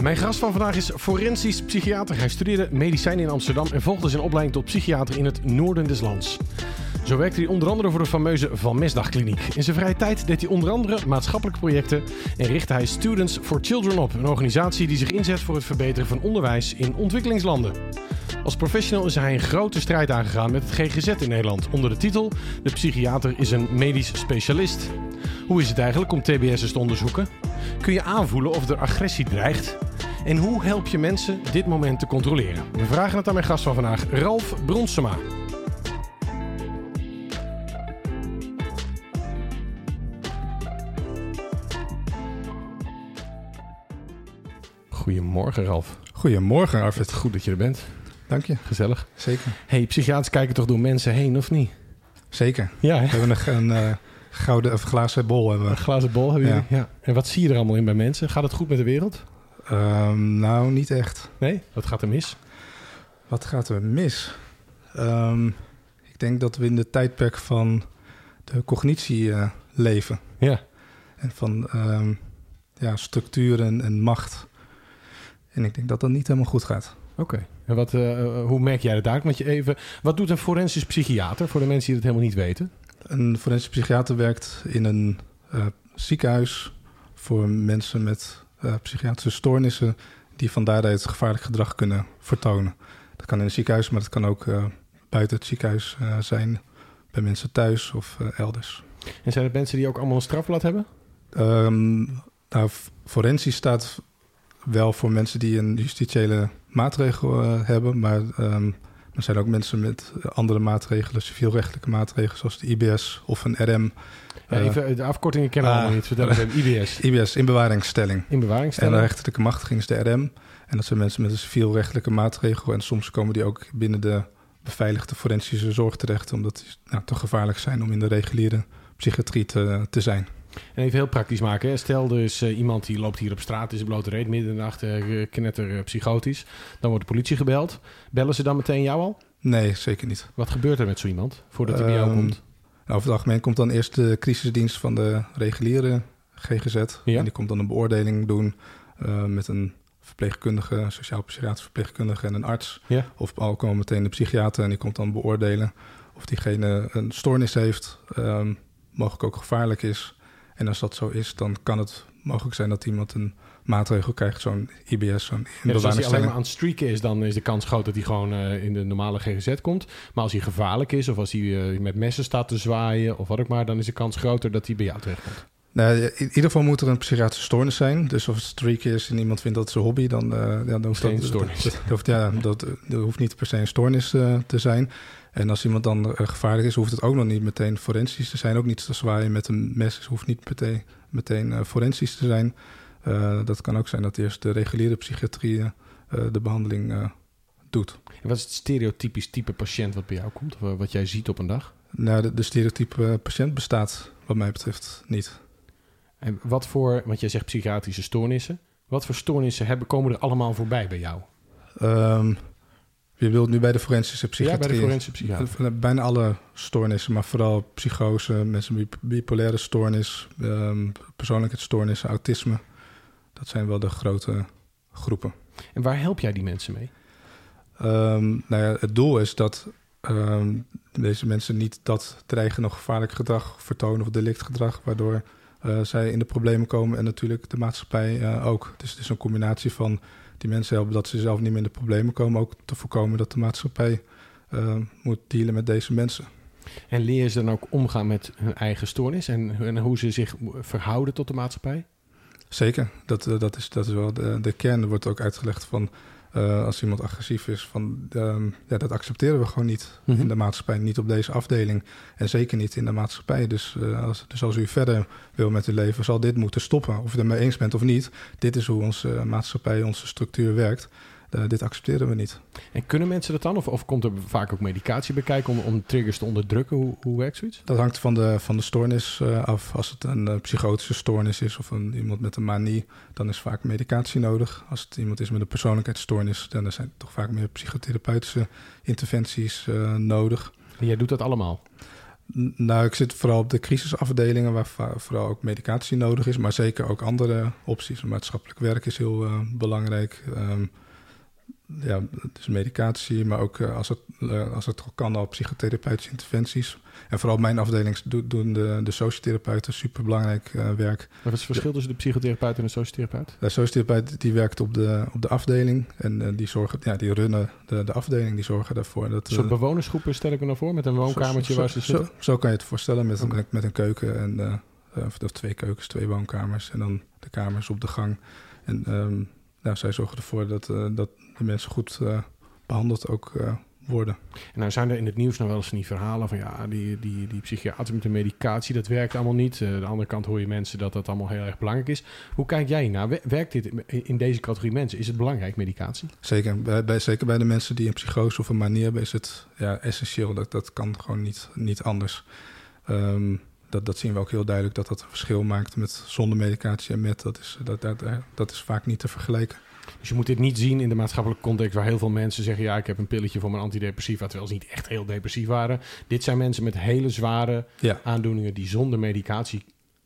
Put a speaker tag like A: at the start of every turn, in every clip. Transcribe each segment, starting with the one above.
A: Mijn gast van vandaag is forensisch psychiater. Hij studeerde medicijnen in Amsterdam en volgde zijn opleiding tot psychiater in het noorden des lands. Zo werkte hij onder andere voor de fameuze Van Mesdagkliniek. In zijn vrije tijd deed hij onder andere maatschappelijke projecten en richtte hij Students for Children op, een organisatie die zich inzet voor het verbeteren van onderwijs in ontwikkelingslanden. Als professional is hij een grote strijd aangegaan met het GGZ in Nederland onder de titel De psychiater is een medisch specialist. Hoe is het eigenlijk om TBS'ers te onderzoeken? Kun je aanvoelen of er agressie dreigt? En hoe help je mensen dit moment te controleren? We vragen het aan mijn gast van vandaag, Ralf Bronsema. Goedemorgen, Ralf.
B: Goedemorgen, Arvid.
A: Goed dat je er bent.
B: Dank je.
A: Gezellig.
B: Zeker.
A: hey, psychiaters kijken toch door mensen heen, of niet?
B: Zeker.
A: Ja, hè?
B: We hebben nog een eh, gouden of glazen bol. Hebben
A: Een
B: we.
A: glazen bol hebben jullie.
B: Ja.
A: Ja. En wat zie je er allemaal in bij mensen? Gaat het goed met de wereld?
B: Ehm, nou, niet echt.
A: Nee? Wat gaat er mis?
B: Wat gaat er mis? Ehm, ik denk dat we in de tijdperk van de cognitie eh, leven.
A: Ja.
B: En van ehm, ja, structuren en macht. En ik denk dat dat niet helemaal goed gaat.
A: Oké. En wat, eh, hoe merk jij dat uit? Want je even, wat doet een forensisch psychiater voor de mensen die het helemaal niet weten?
B: Een forensisch psychiater werkt in een eh, ziekenhuis voor mensen met eh, psychiatrische stoornissen die van daaruit gevaarlijk gedrag kunnen vertonen. Dat kan in een ziekenhuis, maar dat kan ook eh, buiten het ziekenhuis zijn, bij mensen thuis of elders.
A: En zijn het mensen die ook allemaal een strafblad hebben?
B: Ehm, nou, forensisch staat wel voor mensen die een justitiële maatregel hebben, maar ehm, er zijn ook mensen met andere maatregelen, civielrechtelijke maatregelen, zoals de IBS of een RM.
A: Ja,
B: Eh,
A: even, de afkortingen kennen we
B: ah.
A: allemaal niet. Vertel even, IBS.
B: IBS, inbewaringsstelling.
A: In
B: En de rechterlijke machtiging is de RM. En dat zijn mensen met een civielrechtelijke maatregel. En soms komen die ook binnen de beveiligde forensische zorg terecht, omdat die nou, te gevaarlijk zijn om in de reguliere psychiatrie te, te zijn.
A: En even heel praktisch maken. Hè. Stel, is eh, iemand die loopt hier op straat, is een blote reet, midden in de nacht, eh, knetter eh, psychotisch. Dan wordt de politie gebeld. Bellen ze dan meteen jou al?
B: Nee, zeker niet.
A: Wat gebeurt er met zo iemand voordat hij bij jou
B: Ehm,
A: komt?
B: Nou, over het algemeen komt dan eerst de crisisdienst van de reguliere GGZ.
A: Ja.
B: En die komt dan een beoordeling doen met een verpleegkundige, een sociaal-psychiatrisch verpleegkundige en een arts.
A: Ja.
B: Of al komen meteen de psychiater en die komt dan beoordelen of diegene een stoornis heeft, ehm, mogelijk ook gevaarlijk is. En als dat zo is, dan kan het mogelijk zijn dat iemand een maatregel krijgt, zo'n IBS, zo'n
A: Ja, dus als hij alleen maar aan het streaken is, dan is de kans groot dat hij gewoon eh, in de normale GGZ komt. Maar als hij gevaarlijk is, of als hij eh, met messen staat te zwaaien, of wat ook maar, dan is de kans groter dat hij bij jou terechtkomt.
B: Nou, in ieder geval moet er een psychiatrische stoornis zijn. Dus of het streak is en iemand vindt dat het zijn hobby, dan, eh, ja, dan hoeft
A: Geen
B: dat,
A: stoornis.
B: Dat, ja, dat, hoeft niet per se een stoornis te zijn. En als iemand dan eh, gevaarlijk is, hoeft het ook nog niet meteen forensisch te zijn. Ook niet te zwaaien met een mes, dus hoeft niet meteen, meteen eh, forensisch te zijn. Eh, dat kan ook zijn dat eerst de reguliere psychiatrie de behandeling eh, doet.
A: En wat is het stereotypisch type patiënt wat bij jou komt, of wat jij ziet op een dag?
B: Nou, de, de stereotype patiënt bestaat wat mij betreft niet.
A: En wat voor, want jij zegt psychiatrische stoornissen, wat voor stoornissen hebben, komen er allemaal voorbij bij jou?
B: Ehm, je wilt nu bij de forensische
A: Ja, bij
B: psychiatrie...
A: de forensische psychiater.
B: Van Bijna alle stoornissen, maar vooral psychose, mensen met bipolaire stoornis, ehm, persoonlijkheidsstoornissen, autisme. Dat zijn wel de grote groepen.
A: En waar help jij die mensen mee?
B: Ehm, nou ja, het doel is dat ehm, deze mensen niet dat dreigende of gevaarlijk gedrag vertonen of delictgedrag, waardoor eh, zij in de problemen komen en natuurlijk de maatschappij eh, ook. Dus het is een combinatie van die mensen helpen dat ze zelf niet meer in de problemen komen, ook te voorkomen dat de maatschappij eh, moet dealen met deze mensen.
A: En leer ze dan ook omgaan met hun eigen stoornis en, en hoe ze zich verhouden tot de maatschappij?
B: Zeker, dat, eh, dat, is, dat is wel de, de kern. Er wordt ook uitgelegd van eh, als iemand agressief is, van ehm, ja, dat accepteren we gewoon niet
A: Mhm.
B: in de maatschappij, niet op deze afdeling en zeker niet in de maatschappij. Dus, eh, als, dus als u verder wil met uw leven, zal dit moeten stoppen. Of u het ermee eens bent of niet, dit is hoe onze maatschappij, onze structuur werkt. Dit accepteren we niet.
A: En kunnen mensen dat dan? Of, of komt er vaak ook medicatie bij kijken om, om triggers te onderdrukken? Hoe, hoe werkt zoiets?
B: Dat hangt van de, van de stoornis eh, af. Als het een eh, psychotische stoornis is of een, iemand met een manie, dan is vaak medicatie nodig. Als het iemand is met een persoonlijkheidsstoornis, dan zijn toch vaak meer psychotherapeutische interventies eh, nodig.
A: En jij doet dat allemaal.
B: Nou, ik zit vooral op de crisisafdelingen waar vooral ook medicatie nodig is, maar zeker ook andere opties. Maatschappelijk werk is heel belangrijk. Ehm, ja, dus medicatie, maar ook eh, als, het, eh, als het kan al psychotherapeutische interventies. En vooral mijn afdeling do- doen de, de sociotherapeuten superbelangrijk eh, werk.
A: Maar wat is het verschil tussen de psychotherapeut en de sociotherapeut?
B: De sociotherapeut die werkt op de, op de afdeling en die zorgen, ja, die runnen de, de afdeling, die zorgen daarvoor. Dat,
A: Een soort bewonersgroepen stel ik me nou voor, met een woonkamertje
B: zo,
A: waar ze zitten.
B: zo, zo kan je het voorstellen met, met, met een keuken en of of twee keukens, twee woonkamers en dan de kamers op de gang. En ehm, nou, zij zorgen ervoor dat, dat de mensen goed eh, behandeld ook eh, worden.
A: En nou zijn er in het nieuws nou wel eens van die verhalen van ja, die, die, die psychiater met de medicatie, dat werkt allemaal niet. Eh, aan de andere kant hoor je mensen dat dat allemaal heel erg belangrijk is. Hoe kijk jij naar? Wer- Werkt dit in- deze categorie mensen? Is het belangrijk, medicatie?
B: Zeker bij, bij, zeker bij de mensen die een psychose of een manie hebben, is het ja, essentieel. Dat, dat kan gewoon niet, niet anders. Ehm, dat, dat zien we ook heel duidelijk dat dat een verschil maakt met zonder medicatie en met. Dat is, dat, dat, dat is vaak niet te vergelijken.
A: Dus je moet dit niet zien in de maatschappelijke context waar heel veel mensen zeggen: ja, ik heb een pilletje voor mijn antidepressiva, terwijl ze niet echt heel depressief waren. Dit zijn mensen met hele zware
B: Ja.
A: aandoeningen die zonder medicatie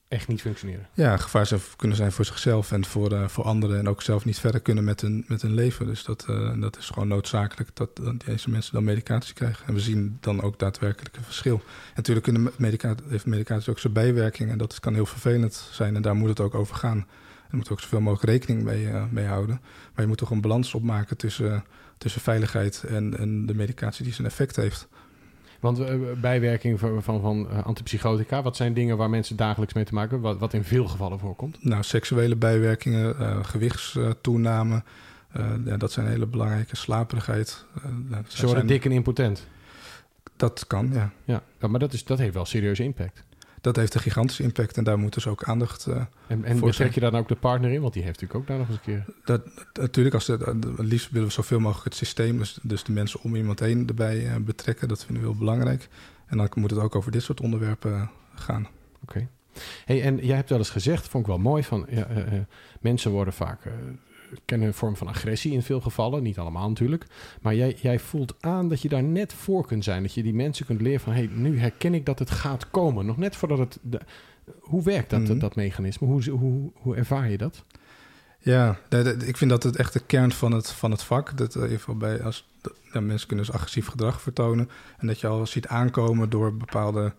A: echt niet functioneren.
B: Ja, gevaar zou kunnen zijn voor zichzelf en voor, eh, voor anderen. En ook zelf niet verder kunnen met hun, met hun leven. Dus dat, eh, dat is gewoon noodzakelijk dat, dat deze mensen dan medicatie krijgen. En we zien dan ook daadwerkelijk een verschil. En natuurlijk kunnen medica heeft medicatie ook zijn bijwerkingen. En dat kan heel vervelend zijn. En daar moet het ook over gaan. Moet ook zoveel mogelijk rekening mee, eh, mee houden. Maar je moet toch een balans opmaken tussen, tussen veiligheid en, en de medicatie die zijn effect heeft.
A: Want eh, bijwerking van, van, van eh, antipsychotica, wat zijn dingen waar mensen dagelijks mee te maken hebben, wat, wat in veel gevallen voorkomt?
B: Nou, seksuele bijwerkingen, eh, gewichtstoename. ja, dat zijn hele belangrijke slaperigheid. nou,
A: Ze worden
B: zijn-
A: dik en impotent.
B: Dat kan, ja.
A: Ja, ja maar dat, is, dat heeft wel serieuze impact.
B: Dat heeft een gigantische impact en daar moet dus ook aandacht. eh,
A: En, en
B: Voor zijn-
A: je daar dan ook de partner in? Want die heeft natuurlijk ook daar nog eens een keer...
B: dat, natuurlijk, als het liefst willen we zoveel mogelijk het systeem, dus, dus de mensen om iemand heen erbij eh, betrekken. Dat vinden we heel belangrijk. En dan moet het ook over dit soort onderwerpen eh, gaan.
A: Oké. Hey, en jij hebt wel eens gezegd, vond ik wel mooi, van ja, mensen worden vaak... kennen een vorm van agressie in veel gevallen. Niet allemaal natuurlijk. Maar jij, jij voelt aan dat je daar net voor kunt zijn. Dat je die mensen kunt leren van... hey, nu herken ik dat het gaat komen. Nog net voordat het... De, hoe werkt dat,
B: Mhm.
A: dat mechanisme? Hoe, hoe, hoe ervaar je dat?
B: Ja, ik vind dat het echt de kern van het, van het vak. Dat eh, geval bij als ja, mensen kunnen dus agressief gedrag vertonen. En dat je al ziet aankomen door bepaalde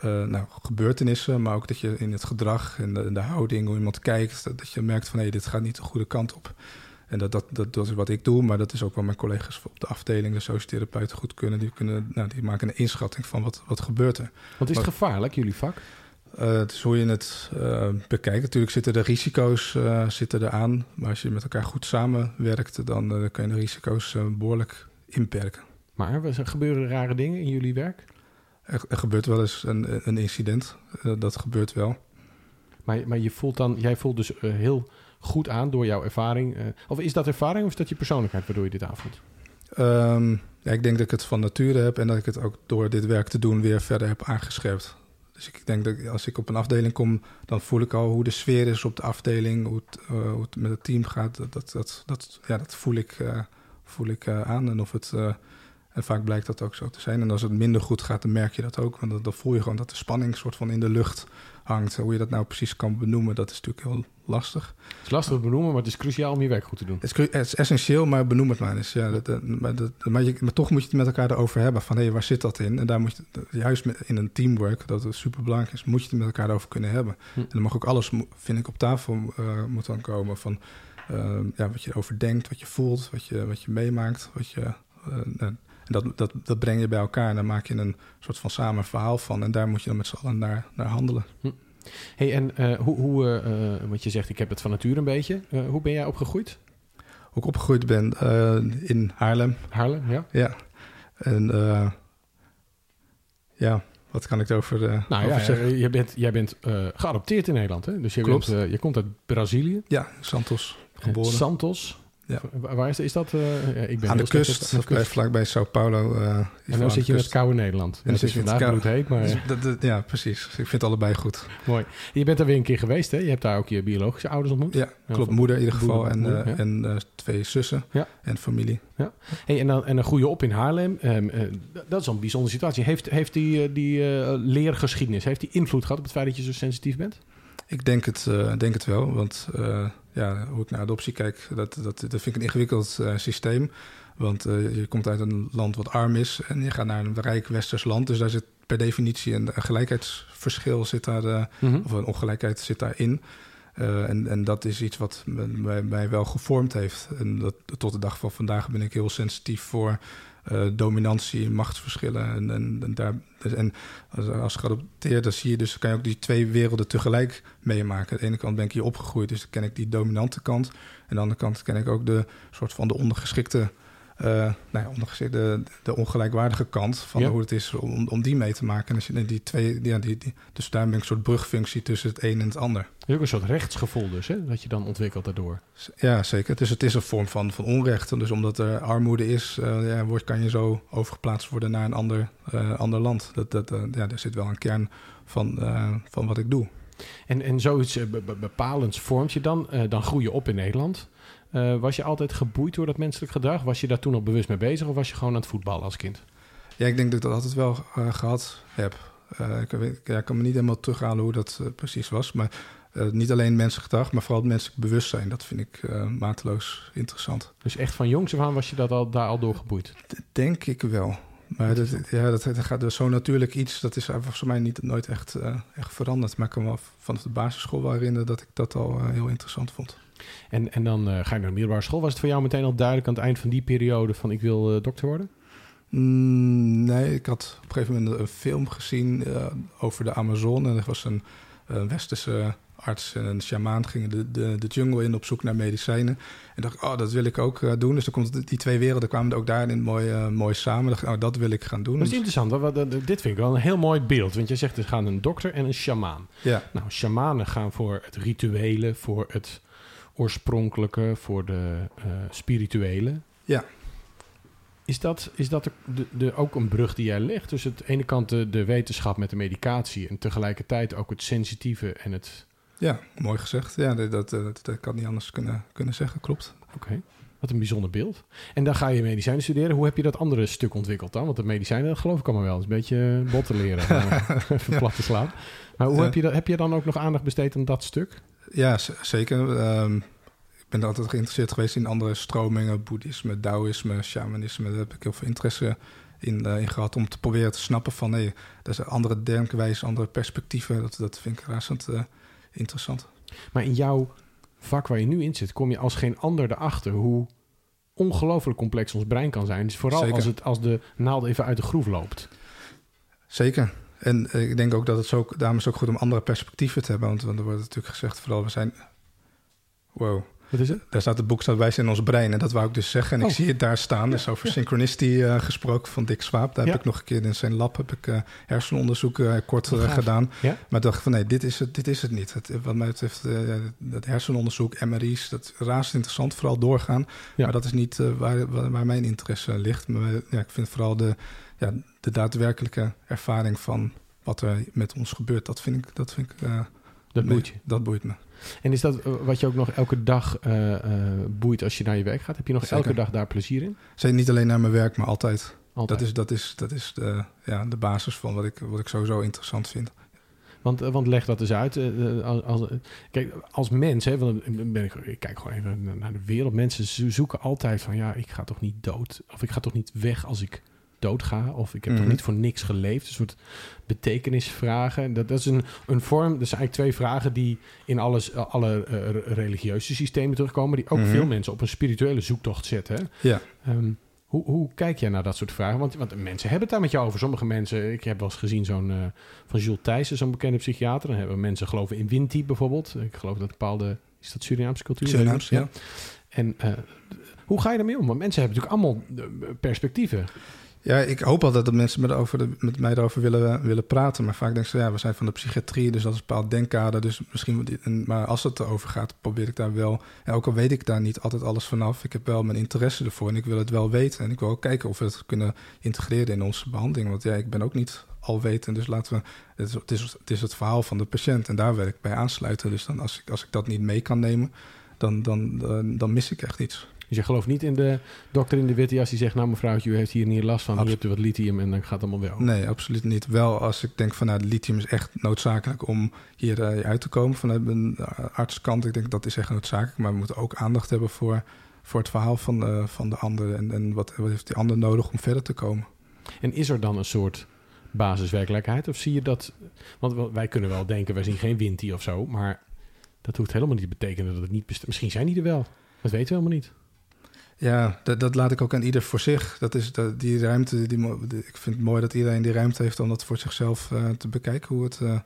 B: eh, nou, gebeurtenissen, maar ook dat je in het gedrag en de, de houding, hoe iemand kijkt, dat, dat je merkt van hé, dit gaat niet de goede kant op. En dat, dat, dat, dat is wat ik doe, maar dat is ook wat mijn collega's op de afdeling, de sociotherapeuten, goed kunnen. Die, kunnen, nou, die maken een inschatting van wat, wat gebeurt er.
A: Want is het gevaarlijk, jullie vak?
B: Eh, het is hoe je het eh, bekijkt. Natuurlijk zitten de risico's eh, zitten eraan. Maar als je met elkaar goed samenwerkt, dan kan je de risico's eh, behoorlijk inperken.
A: Maar er gebeuren rare dingen in jullie werk?
B: Er, er gebeurt wel eens een, een incident. Eh, dat gebeurt wel.
A: Maar, maar je voelt dan, jij voelt dus eh, heel goed aan door jouw ervaring. eh, of is dat ervaring of is dat je persoonlijkheid waardoor je dit aanvoelt?
B: Ehm, ja, ik denk dat ik het van nature heb en dat ik het ook door dit werk te doen weer verder heb aangescherpt. Dus ik denk dat als ik op een afdeling kom, dan voel ik al hoe de sfeer is op de afdeling, hoe het, hoe het met het team gaat. Dat, dat, dat, ja, dat voel ik, voel ik aan. En of het, en vaak blijkt dat ook zo te zijn. En als het minder goed gaat, dan merk je dat ook. Want dan, voel je gewoon dat de spanning soort van in de lucht hangt. Hoe je dat nou precies kan benoemen, dat is natuurlijk heel lastig.
A: Het is lastig te benoemen, maar het is cruciaal om je werk goed te doen.
B: Het is, cru- het is essentieel, maar benoem het maar eens. Ja, dat, dat- maar, dat, maar, je, maar toch moet je het met elkaar erover hebben. Van hé, waar zit dat in? En daar moet je, juist in een teamwork, dat het super belangrijk is, moet je het met elkaar over kunnen hebben.
A: Hm.
B: En dan mag ook alles, vind ik, op tafel eh, moet dan komen. Van eh, ja, wat je erover denkt, wat je voelt, wat je, wat je meemaakt. Wat je, eh, dat, dat, dat breng je bij elkaar en dan maak je een soort van samen verhaal van. En daar moet je dan met z'n allen naar, naar handelen.
A: Hey, en eh, hoe, hoe eh, eh, wat je zegt, ik heb het van nature een beetje. Hoe ben jij opgegroeid?
B: Hoe ik opgegroeid ben in Haarlem,
A: Haarlem, ja?
B: Ja. En ja, wat kan ik erover, eh
A: Nou ja,
B: over zeggen?
A: bent, jij bent geadopteerd in Nederland, hè? Dus je,
B: Klopt.
A: bent, je komt uit Brazilië.
B: Ja, Santos geboren.
A: Santos.
B: Ja.
A: Wa- Waar is, is dat? eh, ja, ik ben
B: aan de kust,
A: aan de
B: bij,
A: kust.
B: vlakbij Sao Paulo. is
A: En dan zit je in het koude Nederland. En
B: dan zit je
A: vandaag bloedheet, maar
B: Dus dat- dat- ja, precies. Ik vind het allebei goed.
A: mooi. Je bent daar weer een keer geweest, hè? Je hebt daar ook je biologische ouders ontmoet.
B: Ja, klopt. Moeder in ieder geval.
A: moeder-
B: en
A: moeder,
B: eh,
A: ja.
B: en twee zussen.
A: Ja.
B: En familie.
A: Hey, en, dan, en dan groei je op in Haarlem. Ehm, eh, dat is een bijzondere situatie. Heeft, heeft die, die leergeschiedenis heeft die invloed gehad op het feit dat je zo sensitief bent?
B: Ik denk het, denk het wel, want ja, hoe ik naar adoptie kijk, dat, dat, dat vind ik een ingewikkeld eh, systeem. Want eh, je komt uit een land wat arm is en je gaat naar een rijk westers land. Dus daar zit per definitie een, een gelijkheidsverschil, zit daar, eh, of een ongelijkheid zit daarin. En, en dat is iets wat mij, mij wel gevormd heeft. En dat, tot de dag van vandaag ben ik heel sensitief voor eh, dominantie, machtsverschillen. En, en, en, daar, en als, als geadopteerd, dan zie je dus, kan je ook die twee werelden tegelijk meemaken. Aan de ene kant ben ik hier opgegroeid, dus dan ken ik die dominante kant. En aan de andere kant ken ik ook de soort van de ondergeschikte, nou ja, ondergeschikte, de ongelijkwaardige kant van
A: Ja.
B: hoe het is om, om die mee te maken. Je die twee, ja, die, die, dus daar ben ik een soort brugfunctie tussen het een en het ander.
A: Het is ook een soort rechtsgevoel dus, hè? Dat je dan ontwikkelt daardoor.
B: Ja, zeker. Dus het is een vorm van, van onrecht. Dus omdat er armoede is, eh, ja, wordt, kan je zo overgeplaatst worden naar een ander, eh, ander land. Dat, dat, eh, ja, daar zit wel een kern van, eh, van wat ik doe.
A: En, en zoiets eh, be- be- bepalends vormt je dan. eh, dan groei je op in Nederland. Eh, was je altijd geboeid door dat menselijk gedrag? Was je daar toen al bewust mee bezig? Of was je gewoon aan het voetballen als kind?
B: Ja, ik denk dat ik dat altijd wel eh, gehad heb. Eh, ik, ja, kan me niet helemaal terughalen hoe dat precies was. Maar niet alleen menselijk gedrag, maar vooral het menselijk bewustzijn. Dat vind ik mateloos interessant.
A: Dus echt van jongs af aan was je dat al, daar al door geboeid?
B: D- Denk ik wel. Maar dat, ja, dat, dat gaat dus zo natuurlijk iets. Dat is volgens mij niet, nooit echt, echt veranderd. Maar ik kan me vanaf de basisschool wel herinneren dat ik dat al heel interessant vond.
A: En, en dan eh, ga je naar de middelbare school. Was het voor jou meteen al duidelijk aan het eind van die periode van ik wil eh, dokter worden?
B: Mm, nee, ik had op een gegeven moment een film gezien eh, over de Amazone. En er was een, een westerse arts en een shamaan gingen de, de, de jungle in op zoek naar medicijnen. En dacht ik, oh, dat wil ik ook doen. Dus dan komt die twee werelden kwamen ook daarin mooi, mooi samen. dacht ik, oh, dat wil ik gaan doen.
A: Dat is interessant. wat- dit vind ik wel een heel mooi beeld. Want je zegt er gaan een dokter en een sjamaan.
B: ja,
A: Nou, shamanen gaan voor het rituele, voor het oorspronkelijke, voor de eh, spirituele.
B: Ja.
A: Is dat, is dat de, de, ook een brug die jij legt? Dus aan de ene kant de, de wetenschap met de medicatie... en tegelijkertijd ook het sensitieve en het...
B: ja, mooi gezegd. Ja, dat, dat, dat, dat kan niet anders kunnen, kunnen zeggen, klopt.
A: Oké, wat een bijzonder beeld. En dan ga je medicijnen studeren. Hoe heb je dat andere stuk ontwikkeld dan? Want de medicijnen, dat geloof ik allemaal wel. Is een beetje bot te leren, eh, even plat te slaan. Maar hoe
B: Ja.
A: heb, je dat, heb je dan ook nog aandacht besteed aan dat stuk?
B: Ja, zeker. Ehm, ik ben altijd geïnteresseerd geweest in andere stromingen. Boeddhisme, Taoïsme, shamanisme. Daar heb ik heel veel interesse in, eh, in gehad. Om te proberen te snappen van... nee, er zijn andere denkwijzen, andere perspectieven. Dat, dat vind ik razend eh, interessant.
A: Maar in jouw vak waar je nu in zit, kom je als geen ander erachter hoe ongelooflijk complex ons brein kan zijn. Dus vooral
B: Zeker.
A: als, het, als de naald even uit de groef loopt.
B: Zeker. En eh, ik denk ook dat het zo, daarom is het ook goed om andere perspectieven te hebben. Want, want er wordt natuurlijk gezegd, vooral we zijn... Wow,
A: Wat is het?
B: daar staat het boek staat wij zijn in ons brein. En dat wou ik dus zeggen. En
A: Oh.
B: ik zie het daar staan. Dus over synchronicity eh, gesproken van Dick Swaap. Daar
A: Ja.
B: heb ik nog een keer in zijn lab heb ik, eh, hersenonderzoek kort
A: gaaf.
B: gedaan.
A: Ja?
B: Maar ik dacht van nee, dit is het, dit is het niet. Het, wat mij betreft, dat hersenonderzoek, MRI's, dat razend interessant. Vooral doorgaan.
A: Ja.
B: Maar dat is niet waar, waar, waar mijn interesse ligt. Maar ja, ik vind vooral de, ja, de daadwerkelijke ervaring van wat er met ons gebeurt. Dat vind ik, dat vind ik, eh,
A: Dat moet je.
B: dat boeit me.
A: En is dat eh, wat je ook nog elke dag eh, boeit als je naar je werk gaat? Heb je nog
B: Zeker.
A: elke dag daar plezier in?
B: Zeker niet alleen naar mijn werk, maar altijd.
A: Altijd.
B: Dat is, dat is, dat is de, ja, de basis van wat ik, wat ik sowieso interessant vind.
A: Want, want leg dat eens uit. als, als- kijk, als mens, hè, want ben ik, ik kijk gewoon even naar de wereld. Mensen zo- zoeken altijd van, ja, ik ga toch niet dood. Of ik ga toch niet weg als ik doodga. Of ik heb toch
B: Mhm.
A: niet voor niks geleefd. Een soort betekenisvragen. Dat, dat is een, een vorm, dat zijn eigenlijk twee vragen die in alles, alle eh, religieuze systemen terugkomen. Die ook
B: Mhm.
A: veel mensen op een spirituele zoektocht zetten. hè.
B: Ja,
A: Ehm, hoe, hoe kijk jij naar dat soort vragen? Want, want mensen hebben het daar met jou over. Sommige mensen, ik heb wel eens gezien zo'n eh, van Jules Thijssen, zo'n bekende psychiater. Dan hebben mensen geloven in windtype bijvoorbeeld. Ik geloof dat bepaalde, is dat Surinaamse cultuur?
B: Surinaams, ja.
A: En eh, hoe ga je daarmee om? Want mensen hebben natuurlijk allemaal eh, perspectieven.
B: Ja, ik hoop altijd dat mensen met, over de, met mij erover willen, willen praten. Maar vaak denk ze, ja, we zijn van de psychiatrie, dus dat is een bepaald denkkader. Dus misschien, maar als het erover gaat, probeer ik daar wel... En ook al weet ik daar niet altijd alles vanaf, ik heb wel mijn interesse ervoor en ik wil het wel weten. En ik wil ook kijken of we het kunnen integreren in onze behandeling. Want ja, ik ben ook niet alwetend, dus laten we... Het is, het is, het verhaal van de patiënt en daar wil ik bij aansluiten. Dus dan als ik, als ik dat niet mee kan nemen, dan, dan, dan, dan mis ik echt iets.
A: Dus je gelooft niet in de dokter in de witte jas die zegt... nou mevrouwtje, u heeft hier niet last van, Absol hier hebt u wat lithium en dan gaat het allemaal wel.
B: Nee, absoluut niet. Wel als ik denk van nou, lithium is echt noodzakelijk om hier uh, uit te komen vanuit mijn uh, artskant. Ik denk dat is echt noodzakelijk, maar we moeten ook aandacht hebben voor, voor het verhaal van, uh, van de ander. En, en wat, wat heeft die ander nodig om verder te komen.
A: En is er dan een soort basiswerkelijkheid? Of zie je dat... Want wij kunnen wel denken, wij zien geen wind hier of zo, maar... Dat hoeft helemaal niet te betekenen dat het niet bestaat. Misschien zijn die er wel. Dat weten we helemaal niet.
B: Ja, dat, dat, laat ik ook aan ieder voor zich. Dat is dat, die ruimte. Die, ik vind het mooi dat iedereen die ruimte heeft om dat voor zichzelf uh, te bekijken hoe het, uh,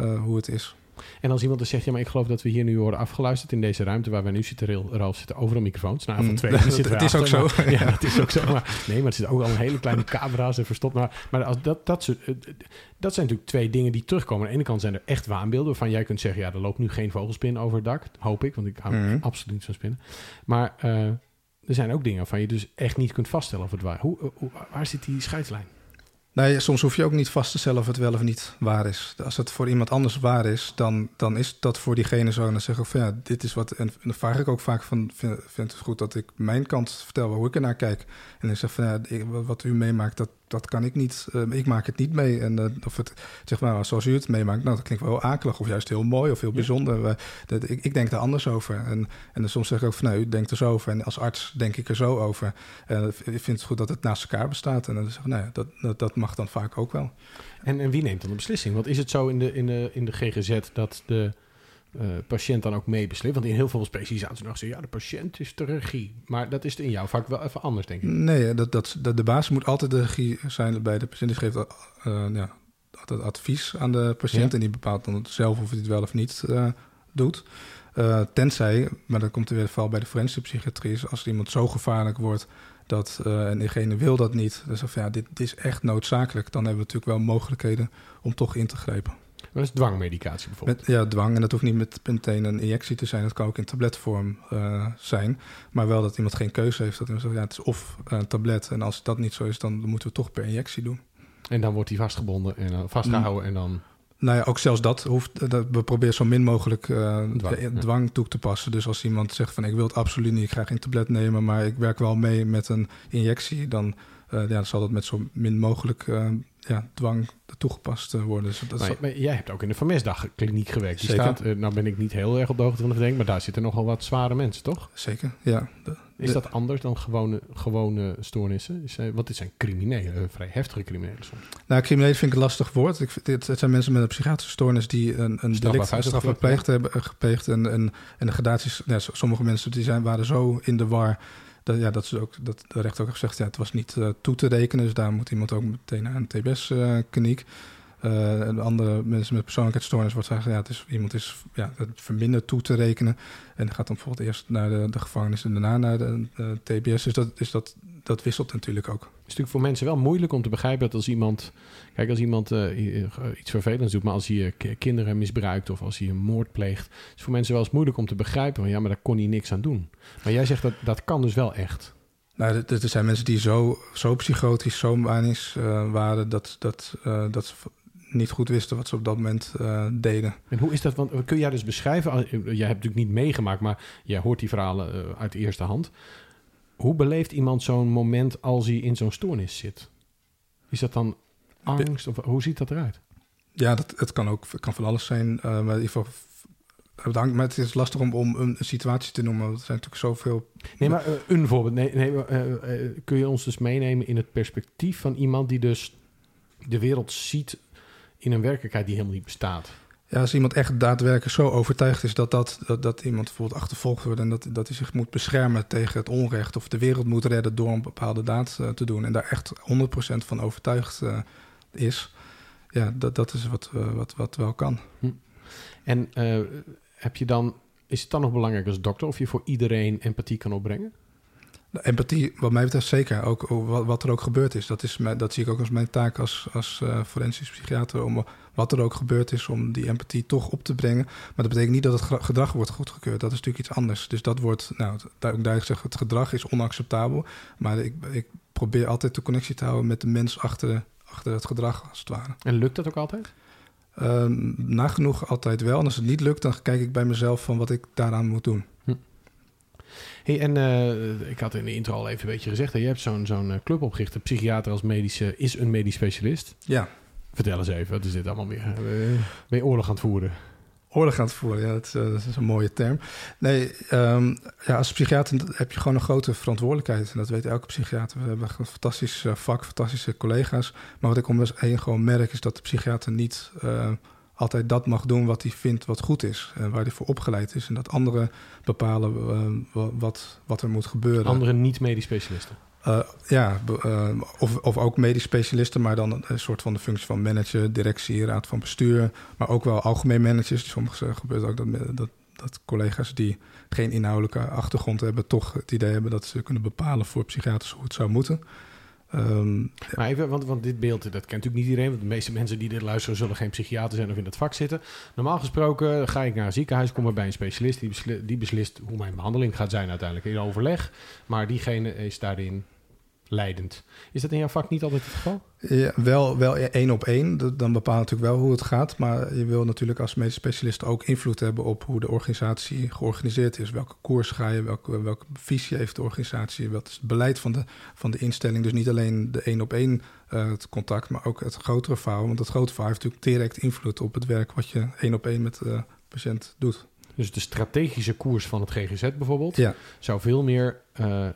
B: uh, hoe het is.
A: En als iemand dan zegt, ja, maar ik geloof dat we hier nu worden afgeluisterd in deze ruimte waar wij nu zitten, Ralf, zitten overal microfoons. Nou, van mm, twee mm,
B: zitten Het is ook zo.
A: ja, dat is ook zo. Maar, nee, maar het zitten ook al een hele kleine camera's en verstopt. Maar, maar als dat, dat, dat zijn natuurlijk twee dingen die terugkomen. Aan de ene kant zijn er echt waanbeelden waarvan jij kunt zeggen, ja, er loopt nu geen vogelspin over het dak. Hoop ik, want ik hou mm. absoluut niet van spinnen. Maar er zijn ook dingen waarvan je dus echt niet kunt vaststellen of het waar. Hoe, hoe, waar zit die scheidslijn?
B: Nee, soms hoef je ook niet vast te stellen of het wel of niet waar is. Als het voor iemand anders waar is, dan, dan is dat voor diegene zo. En dan zeg ik van ja, dit is wat. En dan vraag ik ook vaak van: vind, vind het goed dat ik mijn kant vertel, hoe ik er naar kijk. En dan zeg van ja, wat u meemaakt, dat, dat kan ik niet. Uh, ik maak het niet mee. En uh, of het, zeg maar, zoals u het meemaakt, nou, dat klinkt wel akelig of juist heel mooi of heel bijzonder. Uh, dat, ik, ik, denk er anders over. En, en dan soms zeg ik ook van, nou, u denkt er zo over. En als arts denk ik er zo over. En ik vind het goed dat het naast elkaar bestaat. En dan zeg ik, nou dat, dat, dat mag dan vaak ook wel.
A: En, en wie neemt dan de beslissing? Want is het zo in de, in de, in de GGZ dat de uh, patiënt dan ook mee beslist? Want in heel veel specialisaties nog zeggen, ja, de patiënt is de regie. Maar dat is in jouw vak wel even anders, denk ik.
B: Nee, dat, dat, de basis moet altijd de regie zijn bij de patiënt. Die geeft uh, ja, altijd advies aan de patiënt en die bepaalt dan zelf of hij het wel of niet uh, doet. tenzij, maar dan komt er weer vooral bij de forensische psychiatrie, als iemand zo gevaarlijk wordt dat en diegene wil dat niet. Dus of ja, dit, dit, is echt noodzakelijk. Dan hebben we natuurlijk wel mogelijkheden om toch in te grijpen.
A: Dat is dwangmedicatie bijvoorbeeld.
B: Met, ja, dwang. En dat hoeft niet met, meteen een injectie te zijn. Dat kan ook in tabletvorm uh, zijn. Maar wel dat iemand geen keuze heeft. Dat ja, het is of een tablet. En als dat niet zo is, dan moeten we toch per injectie doen.
A: En dan wordt hij vastgebonden en uh, vastgehouden en dan...
B: Nou ja, ook zelfs dat hoeft. Dat, we proberen zo min mogelijk uh, dwang, dwang toe te passen. Dus als iemand zegt van ik wil het absoluut niet, ik ga geen tablet nemen, maar ik werk wel mee met een injectie, dan, uh, ja, dan zal dat met zo min mogelijk uh, ja, dwang toegepast eh, worden. Dus
A: dat maar, maar, jij hebt ook in de vermisdagkliniek gewerkt. Die staat, uh, nou ben ik niet heel erg op de hoogte van de verdenking, maar daar zitten nogal wat zware mensen, toch?
B: Zeker, ja.
A: is dat anders dan gewone, gewone stoornissen? Is, uh, want dit zijn criminelen, vrij heftige criminelen soms.
B: Nou, criminelen vind ik een lastig woord. Ik, dit, het zijn mensen met een psychiatrische stoornis die een, een delict strafbaar hebben gepleegd. En, en, en de gradaties, ja, sommige mensen die zijn, waren zo in de war dat, ja, dat is ook dat de rechter ook gezegd, ja, het was niet uh, toe te rekenen. Dus daar moet iemand ook meteen naar een TBS-kliniek. Uh, en andere mensen met persoonlijkheidsstoornis wordt zeggen, ja, het is, iemand is ja, het verminderd toe te rekenen. En gaat dan bijvoorbeeld eerst naar de, de gevangenis en daarna naar de, TBS. Dus dat, is dat, dat wisselt natuurlijk ook. Het
A: is natuurlijk voor mensen wel moeilijk om te begrijpen dat als iemand, kijk, als iemand uh, iets vervelends doet, maar als hij uh, kinderen misbruikt of als hij een moord pleegt, is voor mensen wel eens moeilijk om te begrijpen. Van ja, maar daar kon hij niks aan doen. Maar jij zegt dat dat kan dus wel echt.
B: Nou, er zijn mensen die zo, zo psychotisch, zo manisch uh, waren dat, dat, uh, dat ze niet goed wisten wat ze op dat moment uh, deden.
A: En hoe is dat? Want kun jij dus beschrijven? Jij hebt natuurlijk niet meegemaakt, maar jij hoort die verhalen uit de eerste hand. Hoe beleeft iemand zo'n moment als hij in zo'n stoornis zit? Is dat dan angst of hoe ziet dat eruit?
B: Ja, dat, het kan ook kan van alles zijn. Uh, maar in ieder geval bedankt. Maar het is lastig om, om een situatie te noemen. Er zijn natuurlijk zoveel.
A: Nee, maar uh, een voorbeeld. Nee, nee, uh, kun je ons dus meenemen in het perspectief van iemand die dus de wereld ziet in een werkelijkheid die helemaal niet bestaat?
B: Ja, als iemand echt daadwerkelijk zo overtuigd is dat, dat, dat, dat iemand bijvoorbeeld achtervolgd wordt en dat, dat hij zich moet beschermen tegen het onrecht of de wereld moet redden door een bepaalde daad uh, te doen en daar echt 100% van overtuigd uh, is, ja, dat, dat is wat, uh, wat, wat wel kan. Hm.
A: En heb je dan, is het dan nog belangrijk als dokter of je voor iedereen empathie kan opbrengen?
B: De empathie, wat mij betreft zeker. Ook wat, er ook gebeurd is. Dat, is dat zie ik ook als mijn taak als, als uh, forensisch psychiater. Om wat er ook gebeurd is, om die empathie toch op te brengen. Maar dat betekent niet dat het gedrag wordt goedgekeurd. Dat is natuurlijk iets anders. Dus dat wordt, nou, duidelijk zeggen, het gedrag is onacceptabel. Maar ik, ik probeer altijd de connectie te houden met de mens achter, achter het gedrag, als het ware.
A: En lukt dat ook altijd?
B: Um, nagenoeg altijd wel. En als het niet lukt, dan kijk ik bij mezelf van wat ik daaraan moet doen.
A: Hey, en uh, ik had in de intro al even een beetje gezegd... dat je hebt zo'n zo'n eh, club opgericht. De psychiater als medische is een medisch specialist.
B: Ja.
A: Vertel eens even, wat is dit allemaal meer? Ben je oorlog aan het voeren?
B: Oorlog aan het voeren, ja, dat is, dat is een mooie term. Nee, um, ja, als psychiater heb je gewoon een grote verantwoordelijkheid. En dat weet elke psychiater. We hebben een fantastisch vak, fantastische collega's. Maar wat ik om heen gewoon merk, is dat de psychiater niet uh, altijd dat mag doen wat hij vindt wat goed is. En waar hij voor opgeleid is. En dat anderen bepalen uh, wat, wat er moet gebeuren.
A: Andere niet-medisch specialisten?
B: Uh, ja, uh, of, of ook medisch specialisten, maar dan een soort van de functie van manager, directie, raad van bestuur. Maar ook wel algemeen managers. Soms gebeurt ook dat, dat, dat collega's die geen inhoudelijke achtergrond hebben, toch het idee hebben dat ze kunnen bepalen voor psychiaters hoe het zou moeten.
A: Um, maar even, want, want dit beeld, dat kent natuurlijk niet iedereen. Want de meeste mensen die dit luisteren zullen geen psychiater zijn of in dat vak zitten. Normaal gesproken ga ik naar een ziekenhuis, kom er bij een specialist. Die, die beslist hoe mijn behandeling gaat zijn uiteindelijk in overleg. Maar diegene is daarin leidend. Is dat in jouw vak niet altijd het geval?
B: Ja, wel, wel één op één. Dan bepaalt natuurlijk wel hoe het gaat. Maar je wil natuurlijk als medisch specialist ook invloed hebben op hoe de organisatie georganiseerd is. Welke koers ga je, welke, welke visie heeft de organisatie, wat is het beleid van de, van de instelling. Dus niet alleen de één op één uh, het contact, maar ook het grotere verhaal. Want het grote verhaal heeft natuurlijk direct invloed op het werk wat je één op één met de patiënt doet.
A: Dus de strategische koers van het GGZ bijvoorbeeld ja. zou veel meer uh,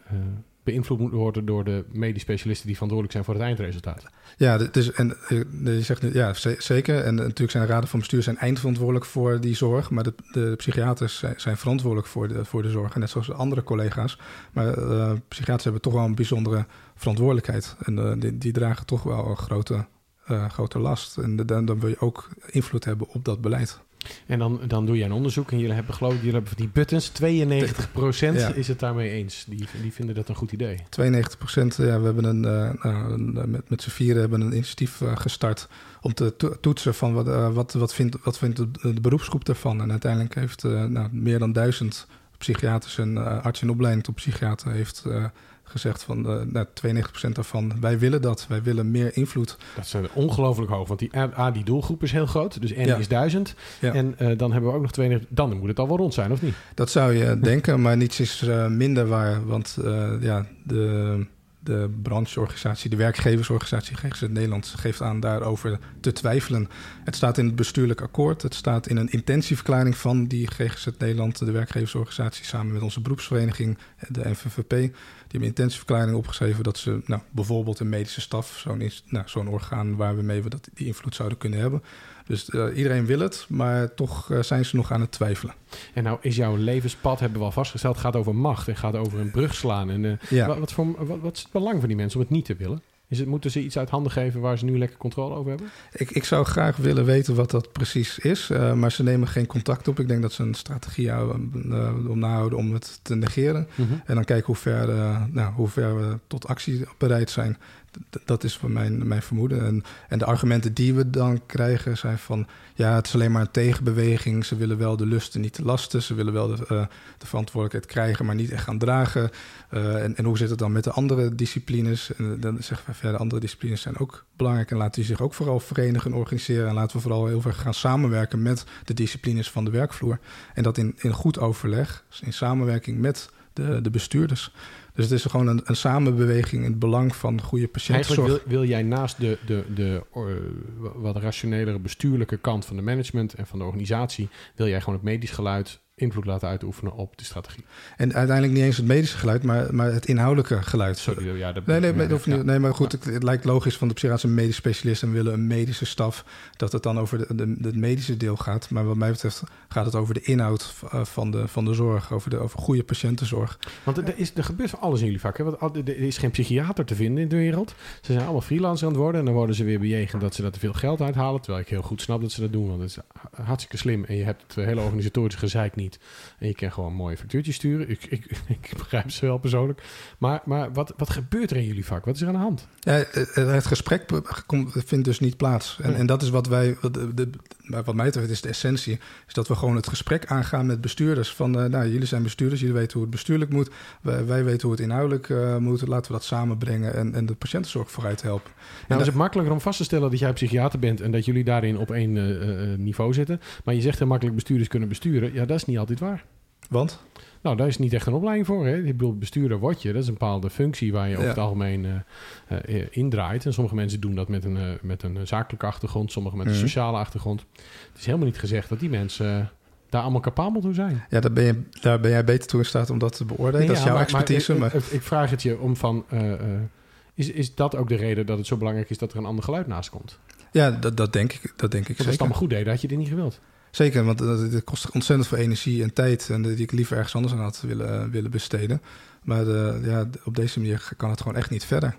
A: beïnvloed moet worden door de medisch specialisten die verantwoordelijk zijn voor het eindresultaat.
B: Ja, dus, en eh, je zegt ja, zeker. En natuurlijk zijn de raden van bestuur zijn eindverantwoordelijk voor die zorg. Maar de, psychiaters zijn, verantwoordelijk voor de, voor de zorg. net zoals de andere collega's. Maar uh, psychiaters hebben toch wel een bijzondere verantwoordelijkheid. En die, dragen toch wel een grote, grote last. En dan wil je ook invloed hebben op dat beleid.
A: En dan, dan doe jij een onderzoek en jullie hebben geloof jullie hebben die buttons. 92% is het daarmee eens. Die, die vinden dat een goed idee. 92%,
B: ja, we hebben een, uh, een met, met z'n vieren hebben een initiatief uh, gestart om te toetsen van wat, uh, wat, wat, vindt, wat vindt de, de beroepsgroep daarvan. En uiteindelijk heeft nou, meer dan duizend psychiaters en arts in opleiding tot psychiater heeft gezegd van uh, nou, 92% daarvan, wij willen dat. Wij willen meer invloed.
A: Dat is ongelooflijk hoog, want die, A, die doelgroep is heel groot. Dus N is 1000. En uh, dan hebben we ook nog 92. Dan moet het al wel rond zijn, of niet?
B: Dat zou je denken, maar niets is uh, minder waar. Want ja, de de brancheorganisatie, de werkgeversorganisatie GGZ Nederland geeft aan daarover te twijfelen. Het staat in het bestuurlijk akkoord, het staat in een intentieverklaring van die GGZ Nederland, de werkgeversorganisatie, samen met onze beroepsvereniging, de NVVP. Die hebben intentieverklaring opgeschreven dat ze nou, bijvoorbeeld een medische staf, zo'n nou, orgaan waar we mee we dat, die invloed zouden kunnen hebben, dus uh, iedereen wil het, maar toch uh, zijn ze nog aan het twijfelen.
A: En nou is jouw levenspad, hebben we al vastgesteld, gaat over macht en gaat over een brug slaan. En, uh, ja. wat, wat, voor, wat, wat, is het belang van die mensen om het niet te willen? Is het, moeten ze iets uit handen geven waar ze nu lekker controle over hebben?
B: Ik, ik zou graag willen weten wat dat precies is, maar ze nemen geen contact op. Ik denk dat ze een strategie houden, om nahouden om het te negeren. Mm -hmm. En dan kijken hoe ver, nou, hoe ver we tot actie bereid zijn dat is mijn, mijn vermoeden. En, en de argumenten die we dan krijgen zijn van... ja, het is alleen maar een tegenbeweging. Ze willen wel de lusten, niet lasten. Ze willen wel de, uh, de verantwoordelijkheid krijgen, maar niet echt gaan dragen. Uh, en, en hoe zit het dan met de andere disciplines? En dan zeggen we verder, andere disciplines zijn ook belangrijk... en laten die zich ook vooral verenigen en organiseren. En laten we vooral heel veel gaan samenwerken met de disciplines van de werkvloer. En dat in, in goed overleg, in samenwerking met de, de bestuurders... Dus het is gewoon een, een samenbeweging in het belang van goede patiëntenzorg.
A: Eigenlijk wil, wil jij naast de, de, de uh, wat rationelere bestuurlijke kant van de management en van de organisatie, wil jij gewoon het medisch geluid invloed laten uitoefenen op de strategie.
B: En uiteindelijk niet eens het medische geluid, maar, maar het inhoudelijke geluid.
A: Sorry, ja, dat
B: nee, nee, niet, nee, maar goed, het, het, lijkt logisch van de psychiatrische een medisch specialist en willen een medische staf dat het dan over de, de, de, medische deel gaat. Maar wat mij betreft gaat het over de inhoud eh, van de, van de zorg, over, de, over goede patiëntenzorg.
A: Want er, is, er gebeurt van alles in jullie vak. Hè? Want er is geen psychiater te vinden in de wereld. Ze zijn allemaal freelancer aan het worden en dan worden ze weer bejegend dat ze daar te veel geld uithalen. Terwijl ik heel goed snap dat ze dat doen, want het is hartstikke slim en je hebt het hele organisatorische gezeik niet. Niet. En je kan gewoon mooie factuurtjes sturen. Ik, ik, ik begrijp ze wel persoonlijk. Maar, maar wat, wat gebeurt er in jullie vak? Wat is er aan de hand?
B: Ja, het gesprek vindt dus niet plaats. En, en dat is wat wij, de, wat mij betreft, is de essentie. Is dat we gewoon het gesprek aangaan met bestuurders. Van, uh, nou, jullie zijn bestuurders, jullie weten hoe het bestuurlijk moet. Wij, wij weten hoe het inhoudelijk uh, moet. Laten we dat samenbrengen en, en de patiëntenzorg vooruit helpen.
A: Nou, is het makkelijker om vast te stellen dat jij psychiater bent en dat jullie daarin op één uh, niveau zitten. Maar je zegt heel makkelijk bestuurders kunnen besturen. Ja, dat is niet altijd waar.
B: Want?
A: Nou, daar is niet echt een opleiding voor. Hè? Ik bedoel, bestuurder word je. Dat is een bepaalde functie waar je over het algemeen uh, uh, indraait. En sommige mensen doen dat met een, uh, met een zakelijke achtergrond, sommige met een mm. sociale achtergrond. Het is helemaal niet gezegd dat die mensen daar allemaal capabel toe zijn.
B: Ja, daar ben, je, daar ben jij beter toe in staat om dat te beoordelen. Nee, dat is jouw maar, expertise.
A: Maar, maar... Ik, vraag het je om van... is, is dat ook de reden dat het zo belangrijk is dat er een ander geluid naast komt?
B: Ja, dat, dat denk ik. Dat denk ik
A: Als het allemaal goed deed, had je dit niet gewild.
B: Zeker, want het kost ontzettend veel energie en tijd. En die ik liever ergens anders aan had willen, willen besteden. Maar de, ja, op deze manier kan het gewoon echt niet verder.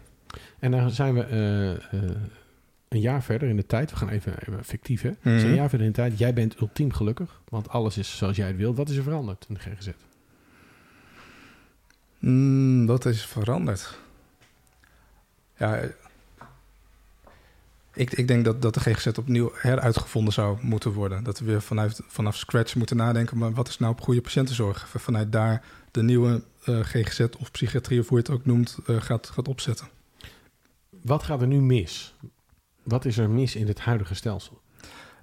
A: En dan zijn we uh, uh, een jaar verder in de tijd. We gaan even, even fictief, hè? Mm -hmm. een jaar verder in de tijd. Jij bent ultiem gelukkig, want alles is zoals jij het wil. Wat is er veranderd in de GGZ?
B: Mm, wat is veranderd? Ja, ik, ik, denk dat, dat de GGZ opnieuw heruitgevonden zou moeten worden. Dat we weer vanuit, vanaf scratch moeten nadenken... maar wat is nou op goede patiëntenzorg? Vanuit daar de nieuwe uh, GGZ of psychiatrie... of hoe je het ook noemt, uh, gaat, gaat opzetten.
A: Wat gaat er nu mis? Wat is er mis in het huidige stelsel?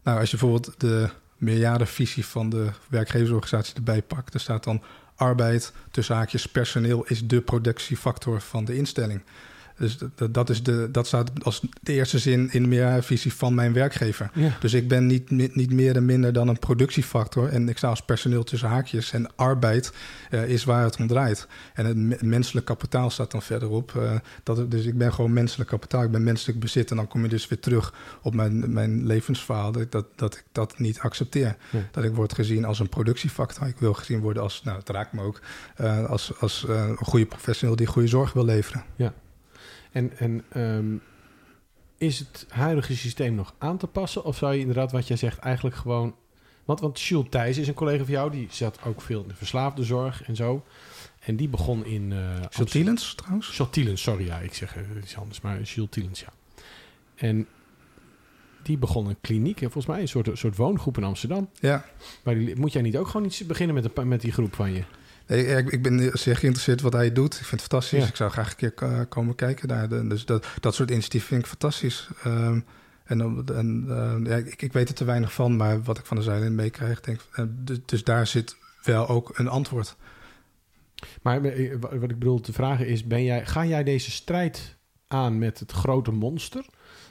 B: Nou, als je bijvoorbeeld de meerjarenvisie van de werkgeversorganisatie erbij pakt... er staat dan arbeid, tussen haakjes, personeel... is de productiefactor van de instelling... Dus dat, dat, is de, dat staat als de eerste zin in de meervisie van mijn werkgever. Ja. Dus ik ben niet, niet meer en minder dan een productiefactor. En ik sta als personeel tussen haakjes. En arbeid uh, is waar het om draait. En het menselijk kapitaal staat dan verderop. Uh, dat, dus ik ben gewoon menselijk kapitaal. Ik ben menselijk bezit. En dan kom je dus weer terug op mijn, mijn levensverhaal. Dat, dat ik dat niet accepteer. Ja. Dat ik word gezien als een productiefactor. Ik wil gezien worden als, nou, het raakt me ook, uh, als, als een goede professional die goede zorg wil leveren.
A: Ja. En, en um, is het huidige systeem nog aan te passen? Of zou je inderdaad, wat jij zegt, eigenlijk gewoon... Want, want Jules Thijs is een collega van jou. Die zat ook veel in de verslaafde zorg en zo. En die begon in... Uh,
B: Jules trouwens?
A: Jules sorry. Ja, ik zeg uh, iets anders. Maar Jules Tielens, ja. En die begon een kliniek. Volgens mij een soort, soort woongroep in Amsterdam.
B: Ja.
A: Maar die, moet jij niet ook gewoon iets beginnen met, de, met die groep van je?
B: Nee, ik, ik, ben zeer geïnteresseerd wat hij doet. Ik vind het fantastisch. Ja. Ik zou graag een keer komen kijken daar. Dus dat, dat soort initiatieven vind ik fantastisch. Um, en, en uh, ja, ik, ik, weet er te weinig van, maar wat ik van de zijlijn meekrijg, denk uh, dus, dus, daar zit wel ook een antwoord.
A: Maar eh, wat ik bedoel te vragen is: ben jij, ga jij deze strijd aan met het grote monster?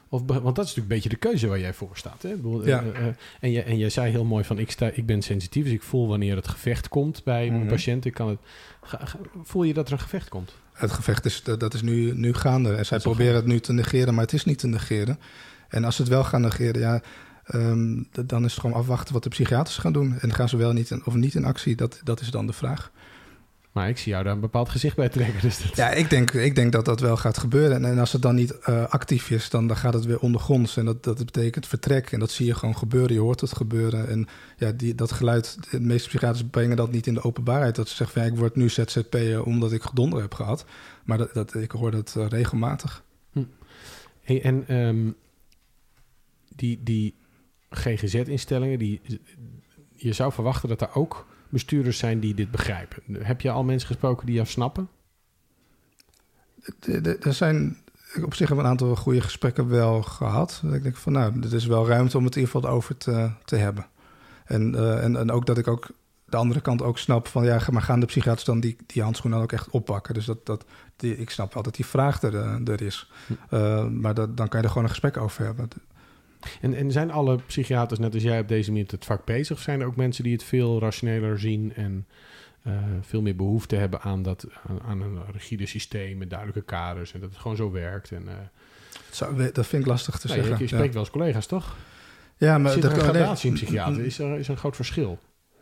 A: Of, want dat is natuurlijk een beetje de keuze waar jij voor staat. Hè? Bedoel, ja. uh, uh, en, je, en jij zei heel mooi van ik, sta, ik ben sensitief, dus ik voel wanneer het gevecht komt bij mm -hmm. mijn patiënt. Ik kan het, ga, ga, voel je dat er een gevecht komt?
B: Het gevecht is, dat is nu, nu gaande. En zij proberen het nu te negeren, maar het is niet te negeren. En als ze het wel gaan negeren, ja, um, dan is het gewoon afwachten wat de psychiaters gaan doen. En gaan ze wel niet in, of niet in actie, dat, dat is dan de vraag.
A: Maar ik zie jou daar een bepaald gezicht bij trekken. Dus dat...
B: Ja, ik denk, ik denk dat dat wel gaat gebeuren. En, en als het dan niet uh, actief is, dan, dan gaat het weer ondergronds. En dat, dat betekent vertrek. En dat zie je gewoon gebeuren. Je hoort het gebeuren. En ja, die, dat geluid, de meeste psychiaters brengen dat niet in de openbaarheid. Dat ze zeggen van ja, ik word nu ZZP'er omdat ik gedonder heb gehad. Maar dat, dat, ik hoor dat uh, regelmatig.
A: Hm. Hey, en um, die, die GGZ-instellingen, die, je zou verwachten dat daar ook bestuurders zijn die dit begrijpen. Heb je al mensen gesproken die jou snappen?
B: Er zijn op zich een aantal goede gesprekken wel gehad. Ik denk van nou, er is wel ruimte om het in ieder geval over te, te hebben. En, uh, en, en ook dat ik ook de andere kant ook snap van ja, maar gaan de psychiaters dan die, die handschoen dan ook echt oppakken? Dus dat, dat, die, ik snap wel dat die vraag er, er is. Uh, maar dat, dan kan je er gewoon een gesprek over hebben.
A: En, en zijn alle psychiaters, net als jij, op deze manier het vak bezig? Of zijn er ook mensen die het veel rationeler zien en uh, veel meer behoefte hebben aan, dat, aan, aan, een rigide systeem met duidelijke kaders en dat het gewoon zo werkt? En, uh,
B: Zou, dat vind ik lastig te
A: nou,
B: zeggen.
A: Je, je spreekt ja. wel eens collega's, toch?
B: Ja, maar
A: Zit er een gradatie in psychiater? Is er, is er een groot verschil?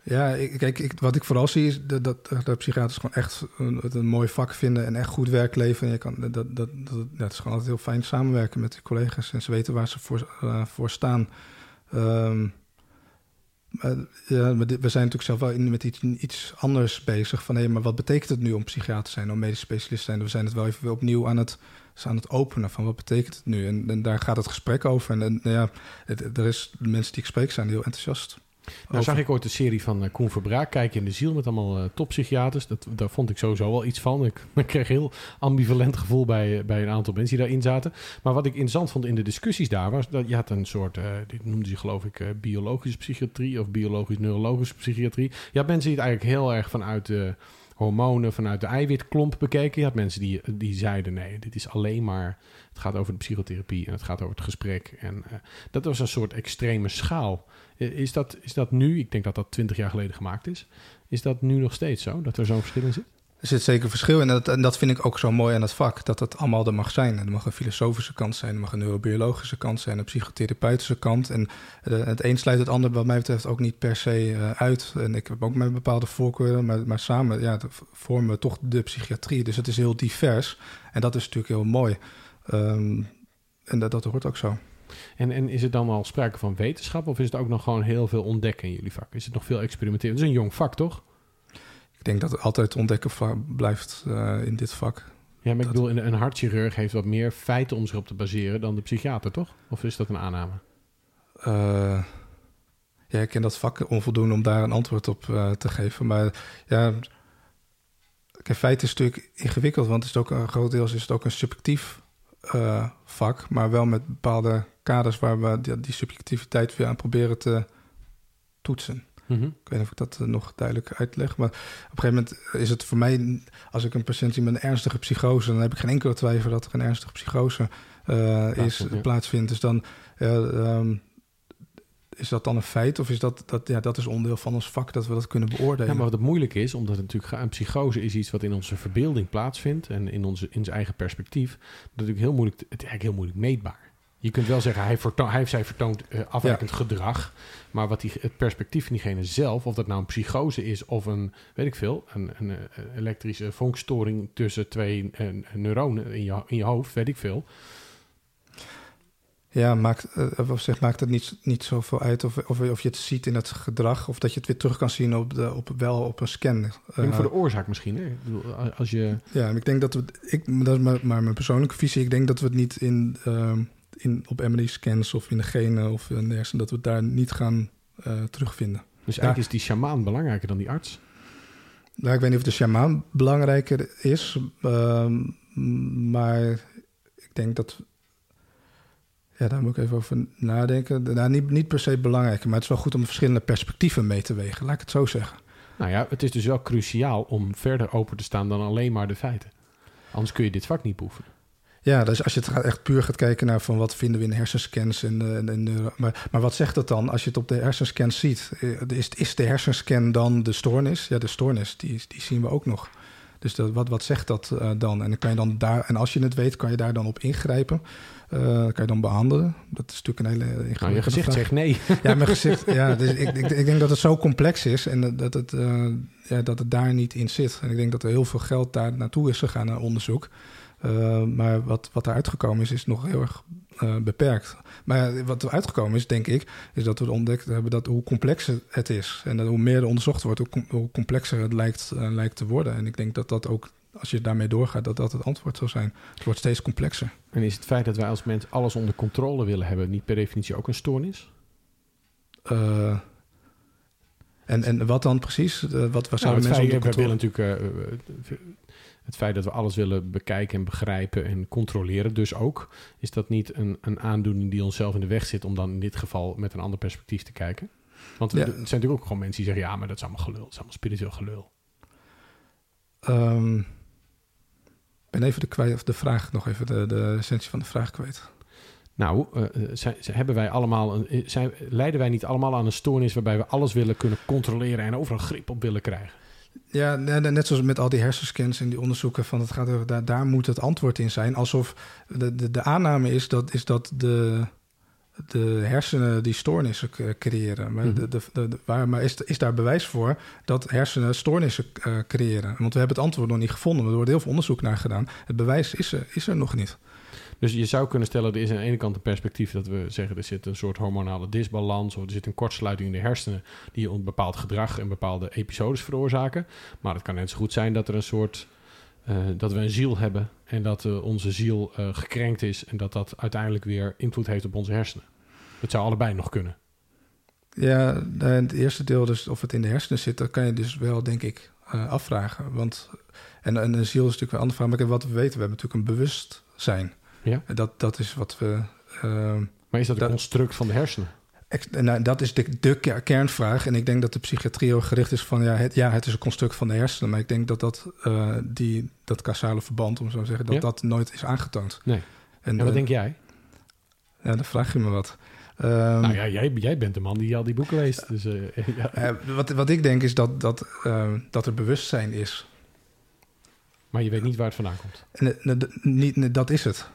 B: Ja, kijk, ik, wat ik vooral zie is dat, dat, dat psychiaters gewoon echt een, een mooi vak vinden en echt goed werk leveren. Je kan, dat, dat, dat, is gewoon altijd heel fijn samenwerken met de collega's en ze weten waar ze voor, uh, voor staan. Um, ja, we zijn natuurlijk zelf wel in, met iets, iets anders bezig. Van hé, maar wat betekent het nu om psychiater te zijn, om medisch specialist te zijn? We zijn het wel even opnieuw aan het, aan het openen van wat betekent het nu? En, daar gaat het gesprek over. En, ja, er is mensen die ik spreek zijn heel enthousiast.
A: Nou zag ik ooit de serie van uh, Koen Verbraak, Kijk in de Ziel, met allemaal uh, toppsychiaters. Dat, daar vond ik sowieso wel iets van. Ik, ik kreeg heel ambivalent gevoel bij, bij een aantal mensen die daarin zaten. Maar wat ik interessant vond in de discussies daar was, dat je had een soort, uh, dit noemde ze geloof ik biologische psychiatrie of biologisch-neurologische psychiatrie. Je had mensen die het eigenlijk heel erg vanuit de hormonen, vanuit de eiwitklomp bekeken. Je had mensen die, die zeiden nee, dit is alleen maar, het gaat over de psychotherapie en het gaat over het gesprek. En dat was een soort extreme schaal. Is dat, is dat nu, ik denk dat dat twintig jaar geleden gemaakt is, is dat nu nog steeds zo, dat er zo'n verschil in zit?
B: Er zit zeker verschil in. En dat, en dat vind ik ook zo mooi aan het vak. Dat het allemaal er mag zijn. Er mag een filosofische kant zijn. Er mag een neurobiologische kant zijn. Een psychotherapeutische kant. En uh, het een sluit het ander wat mij betreft ook niet per se uh, uit. En ik heb ook mijn bepaalde voorkeuren. Maar, maar samen ja, vormen we toch de psychiatrie. Dus het is heel divers. En dat is natuurlijk heel mooi. Um, en dat, dat hoort ook zo.
A: En, en is het dan al sprake van wetenschap of is het ook nog gewoon heel veel ontdekken in jullie vak? Is het nog veel experimenteren? Het is een jong vak, toch?
B: Ik denk dat het altijd ontdekken blijft uh, in dit vak.
A: Ja, maar ik bedoel, een hartchirurg heeft wat meer feiten om zich op te baseren dan de psychiater, toch? Of is dat een aanname?
B: Uh, ja, ik ken dat vak onvoldoende om daar een antwoord op uh, te geven. Maar ja, kijk, feiten is natuurlijk ingewikkeld, want het is ook een groot deel is het ook een subjectief uh, vak, maar wel met bepaalde kaders waar we die, die subjectiviteit weer aan proberen te toetsen. Mm -hmm. Ik weet niet of ik dat uh, nog duidelijk uitleg. Maar op een gegeven moment is het voor mij, als ik een patiënt zie met een ernstige psychose, dan heb ik geen enkele twijfel dat er een ernstige psychose uh, is, ja. plaatsvindt. Dus dan um, is dat dan een feit of is dat, dat, ja, dat is onderdeel van ons vak dat we dat kunnen beoordelen?
A: Ja, maar wat het moeilijk is, omdat het natuurlijk een psychose is iets wat in onze verbeelding plaatsvindt en in, onze, in zijn eigen perspectief, dat is natuurlijk heel moeilijk, het is eigenlijk heel moeilijk meetbaar. Je kunt wel zeggen, hij, vertoont, hij of zij vertoont uh, afwijkend ja. gedrag. Maar wat die, het perspectief van diegene zelf, of dat nou een psychose is of een, weet ik veel, een, een, een elektrische vonkstoring tussen twee uh, neuronen in je, in je hoofd, weet ik veel.
B: Ja, maakt, uh, of zeg, maakt het niet, niet zoveel uit of, of, of je het ziet in het gedrag... of dat je het weer terug kan zien op, de, op, wel op een scan. Uh,
A: voor de oorzaak misschien, hè? Ik bedoel, als je...
B: Ja, ik denk dat we... Ik, dat is maar, maar mijn persoonlijke visie. Ik denk dat we het niet in, uh, in, op MRI-scans of in de genen of in de dat we het daar niet gaan uh, terugvinden.
A: Dus eigenlijk ja. is die shamaan belangrijker dan die arts?
B: Nou, ik weet niet of de shamaan belangrijker is... Ehm, maar ik denk dat ja, daar moet ik even over nadenken. Nou, niet, niet per se belangrijk, maar het is wel goed om verschillende perspectieven mee te wegen. Laat ik het zo zeggen.
A: Nou ja, het is dus wel cruciaal om verder open te staan dan alleen maar de feiten. Anders kun je dit vak niet beoefenen.
B: Ja, dus als je het echt puur gaat kijken naar van wat vinden we in hersenscans en, en, en maar, maar wat zegt dat dan als je het op de hersenscans ziet? Is, is de hersenscan dan de stoornis? Ja, de stoornis, die, die zien we ook nog. Dus dat, wat, wat zegt dat uh, dan? En dan kan je dan daar, en als je het weet, kan je daar dan op ingrijpen. Uh, kan je dan behandelen? Dat is natuurlijk een hele ingewikkelde
A: nou, je gezicht
B: vraag.
A: zegt nee.
B: Ja, mijn gezicht. ja, dus ik, ik, ik, denk dat het zo complex is en dat het, uh, ja, dat het daar niet in zit. En ik denk dat er heel veel geld daar naartoe is gegaan naar onderzoek. Uh, maar wat, wat er uitgekomen is, is nog heel erg uh, beperkt. Maar wat er uitgekomen is, denk ik, is dat we ontdekt hebben dat hoe complexer het is. En dat hoe meer er onderzocht wordt, hoe, com hoe complexer het lijkt, uh, lijkt te worden. En ik denk dat dat ook, als je daarmee doorgaat, dat dat het antwoord zal zijn. Het wordt steeds complexer.
A: En is het feit dat wij als mens alles onder controle willen hebben, niet per definitie ook een stoornis?
B: Uh, en, en wat dan precies? Wat, wat
A: nou, mensen feit, we willen natuurlijk het feit dat we alles willen bekijken en begrijpen en controleren, dus ook, is dat niet een, een aandoening die onszelf in de weg zit om dan in dit geval met een ander perspectief te kijken? Want ja. er zijn natuurlijk ook gewoon mensen die zeggen: ja, maar dat is allemaal gelul, dat is allemaal spiritueel gelul.
B: Um, ben even de, kwijt, of de vraag nog even, de, de essentie van de vraag kwijt.
A: Nou, uh, zijn, hebben wij allemaal een, zijn, leiden wij niet allemaal aan een stoornis waarbij we alles willen kunnen controleren en overal grip op willen krijgen?
B: Ja, net zoals met al die hersenscans en die onderzoeken van het gaat daar, daar moet het antwoord in zijn. Alsof de, de, de aanname is dat, is dat de, de hersenen die stoornissen creëren. Maar,
A: Mhm.
B: de, de, de- waar, maar is, is daar bewijs voor dat hersenen stoornissen eh, creëren? Want we hebben het antwoord nog niet gevonden. Er wordt heel veel onderzoek naar gedaan. Het bewijs is er, is er nog niet.
A: Dus je zou kunnen stellen, er is aan de ene kant een perspectief dat we zeggen, er zit een soort hormonale disbalans of er zit een kortsluiting in de hersenen die een bepaald gedrag en bepaalde episodes veroorzaken. Maar het kan net zo goed zijn dat er een soort, eh, dat we een ziel hebben en dat eh, onze ziel eh, gekrenkt is en dat dat uiteindelijk weer invloed heeft op onze hersenen. Het zou allebei nog kunnen.
B: Ja, en het eerste deel, dus of het in de hersenen zit, dat kan je dus wel, denk ik, afvragen. Want, en, en een ziel is natuurlijk een andere vraag. Maar wat we weten, we hebben natuurlijk een bewustzijn.
A: Ja.
B: Dat, dat is wat we. ehm,
A: Maar is dat een construct van de hersenen?
B: ex- nou, dat is de, de ke- kernvraag. En ik denk dat de psychiatrie ook gericht is van ja het, ja, het is een construct van de hersenen. Maar ik denk dat dat, eh, die, dat causale verband, om zo te zeggen, dat
A: Ja.
B: dat nooit is aangetoond.
A: Nee.
B: En,
A: En wat
B: eh,
A: denk jij?
B: ja, dan vraag je me wat. Ehm,
A: nou ja, jij, jij bent de man die al die boeken leest. Dus, eh, ja.
B: wat, wat ik denk is dat, dat, eh, dat er bewustzijn is.
A: Maar je weet niet waar het vandaan komt.
B: En ne- de- niet, ne- dat is het.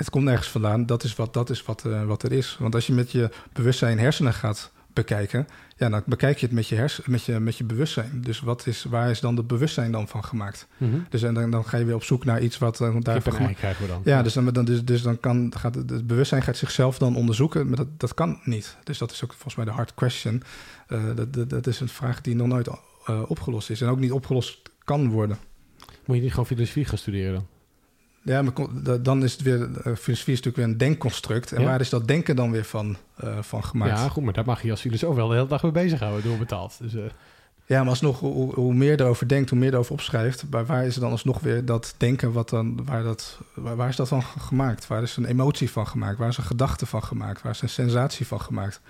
B: Het komt nergens vandaan. Dat is wat, dat is wat, eh, wat er is. Want als je met je bewustzijn hersenen gaat bekijken, ja, dan bekijk je het met je, hersen, met je, met je bewustzijn. Dus wat is, waar is dan het bewustzijn dan van gemaakt? Dus en dan, dan ga je weer op zoek naar iets wat uh,
A: Kip
B: daarvan gemaakt
A: krijgen we dan.
B: ja, dus dan, dan, dus, dus dan kan gaat het, bewustzijn gaat zichzelf dan onderzoeken, maar dat, dat kan niet. Dus dat is ook volgens mij de hard question. Eh, dat, dat, dat is een vraag die nog nooit eh, opgelost is en ook niet opgelost kan worden.
A: Moet je niet gewoon filosofie gaan studeren dan?
B: Ja, maar dan is het weer, eh, filosofie is natuurlijk weer een denkconstruct. En
A: Ja.
B: waar is dat denken dan weer van, eh, van gemaakt?
A: Ja,
B: Ja.
A: goed, maar daar mag je als filosoof wel de hele dag mee bezighouden, doorbetaald. Dus, eh,
B: maar alsnog, hoe, hoe meer erover denkt, hoe meer erover opschrijft. Maar waar is er dan alsnog weer dat denken, wat dan, waar, dat, waar, waar is dat van ge- gemaakt? Waar is een emotie van gemaakt? Waar is een gedachte van gemaakt? Waar is een sensatie van gemaakt?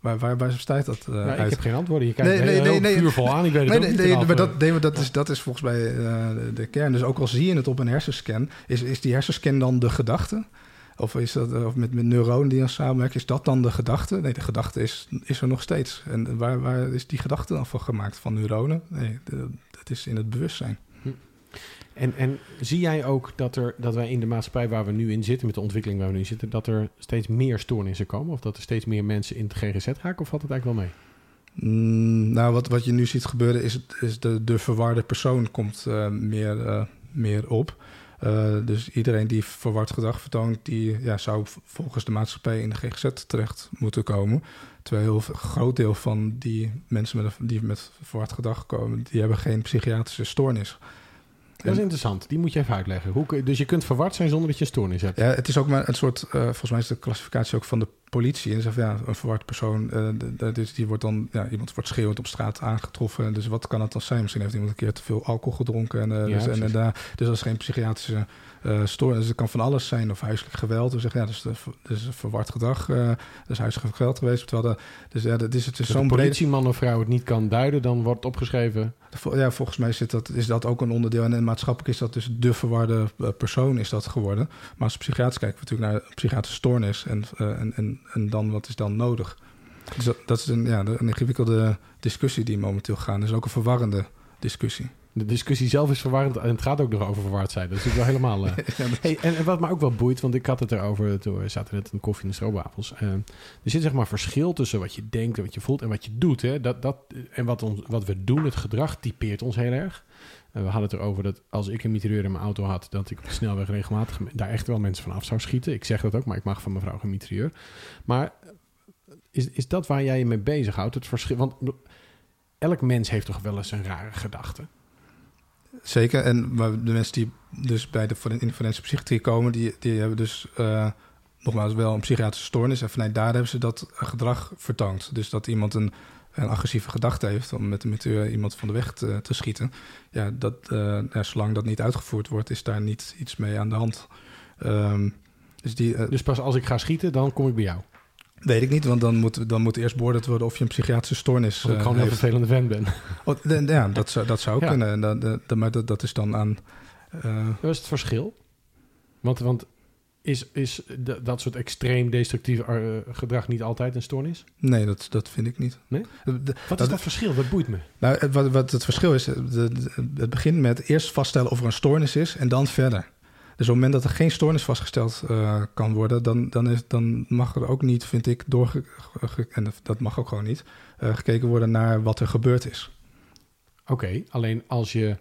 B: Waar, waar, waar bestaat dat eh,
A: nou, ik heb geen antwoorden. Je kijkt
B: Nee,
A: nee,
B: nee,
A: nee, aan. Ik weet het
B: Nee, nee,
A: niet
B: maar
A: eh.
B: dat, nee, maar dat, is, dat is volgens mij eh, de, kern. Dus ook al zie je het op een hersenscan, is, is die hersenscan dan de gedachte? Of is dat eh, of met, met neuronen die dan samenwerken, is dat dan de gedachte? Nee, de gedachte is, is er nog steeds. En waar, waar is die gedachte dan van gemaakt? Van neuronen? Nee, dat is in het bewustzijn.
A: En, en zie jij ook dat, er, dat wij in de maatschappij waar we nu in zitten, met de ontwikkeling waar we nu in zitten, dat er steeds meer stoornissen komen? Of dat er steeds meer mensen in het GGZ raken? Of valt het eigenlijk wel mee?
B: Mm, nou, wat, wat je nu ziet gebeuren is, is de, de verwarde persoon komt eh, meer, eh, meer op. Eh, dus iedereen die verward gedrag vertoont, die ja, zou volgens de maatschappij in de GGZ terecht moeten komen. Terwijl een heel veel- groot deel van die mensen met, een- die met verward gedrag komen, die hebben geen psychiatrische stoornis.
A: Dat is interessant. Die moet je even uitleggen. Hoe, dus je kunt verward zijn zonder dat je een stoornis hebt.
B: Ja, het is ook maar een soort, eh, volgens mij is de klassificatie ook van de politie. En ja, een verward persoon, de- de- dus die wordt dan, ja, iemand wordt schreeuwend op straat aangetroffen. Dus wat kan het dan zijn? Misschien heeft iemand een keer te veel alcohol gedronken. En, eh,
A: Ja,
B: dus, en, daar- dus dat is geen psychiatrische eh stoornis. Dus het kan van alles zijn, of huiselijk geweld. We zeggen, ja, dat is, de, dat is een verward gedrag. eh dat is huiselijk geweld geweest. Terwijl de, dus ja, dat is, het
A: de
B: zo'n
A: politieman of vrouw het niet kan duiden, dan wordt opgeschreven.
B: Ja, volgens mij zit dat, is dat ook een onderdeel. En maatschappelijk is dat dus de verwarde eh, persoon is dat geworden. Maar als psychiater kijken we natuurlijk naar psychiatrische stoornis. En, en, en, en dan, wat is dan nodig? Dus dat, dat is een, ja, een ingewikkelde discussie die momenteel gaat. Dat is ook een verwarrende discussie.
A: De discussie zelf is verwarrend en het gaat ook nog over verward zijn. Dat is natuurlijk wel helemaal... eh, Hey, en, en wat me ook wel boeit, want ik had het erover toen we zaten net een koffie en stroopwafels. Eh, er zit zeg maar verschil tussen wat je denkt en wat je voelt en wat je doet. Hè? Dat, dat, en wat, ons, wat we doen, het gedrag, typeert ons heel erg. Eh, we hadden het erover dat als ik een mitrailleur in mijn auto had, dat ik op de snelweg regelmatig daar echt wel mensen van af zou schieten. Ik zeg dat ook, maar ik mag van mevrouw geen mitrailleur. Maar is, is dat waar jij je mee bezighoudt? Het verschil, want elk mens heeft toch wel eens een rare gedachte.
B: Zeker. En de mensen die dus bij de, in de psychiatrie komen, die, die hebben dus eh, nogmaals wel een psychiatrische stoornis. En vanuit daar hebben ze dat gedrag vertoond. Dus dat iemand een, een agressieve gedachte heeft om met, met eh, iemand van de weg te, te schieten. Ja, dat, eh, zolang dat niet uitgevoerd wordt, is daar niet iets mee aan de hand. Ehm, dus die, eh,
A: Dus pas als ik ga schieten, dan kom ik bij jou.
B: Weet ik niet, want dan moet, dan moet eerst beoordeeld worden of je een psychiatrische stoornis
A: Als ik
B: eh,
A: gewoon een
B: heeft.
A: vervelende vent ben.
B: Oh, de- ja, dat zou, dat zou
A: Ja.
B: kunnen. En dat, dat, maar dat, dat is dan aan... eh,
A: Dat is het verschil. Want, want is, is dat soort extreem destructief eh, gedrag niet altijd een stoornis?
B: Nee, dat, dat vind ik niet.
A: Nee?
B: De- de-
A: Wat is dat verschil? Dat boeit me.
B: nou, het- wat, wat het verschil is, de, de- het begint met eerst vaststellen of er een stoornis is en dan verder. Dus op het moment dat er geen stoornis vastgesteld uh, kan worden, dan, dan, is, dan mag er ook niet, vind ik, door en dat mag ook gewoon niet, uh, gekeken worden naar wat er gebeurd is.
A: Oké, alleen als je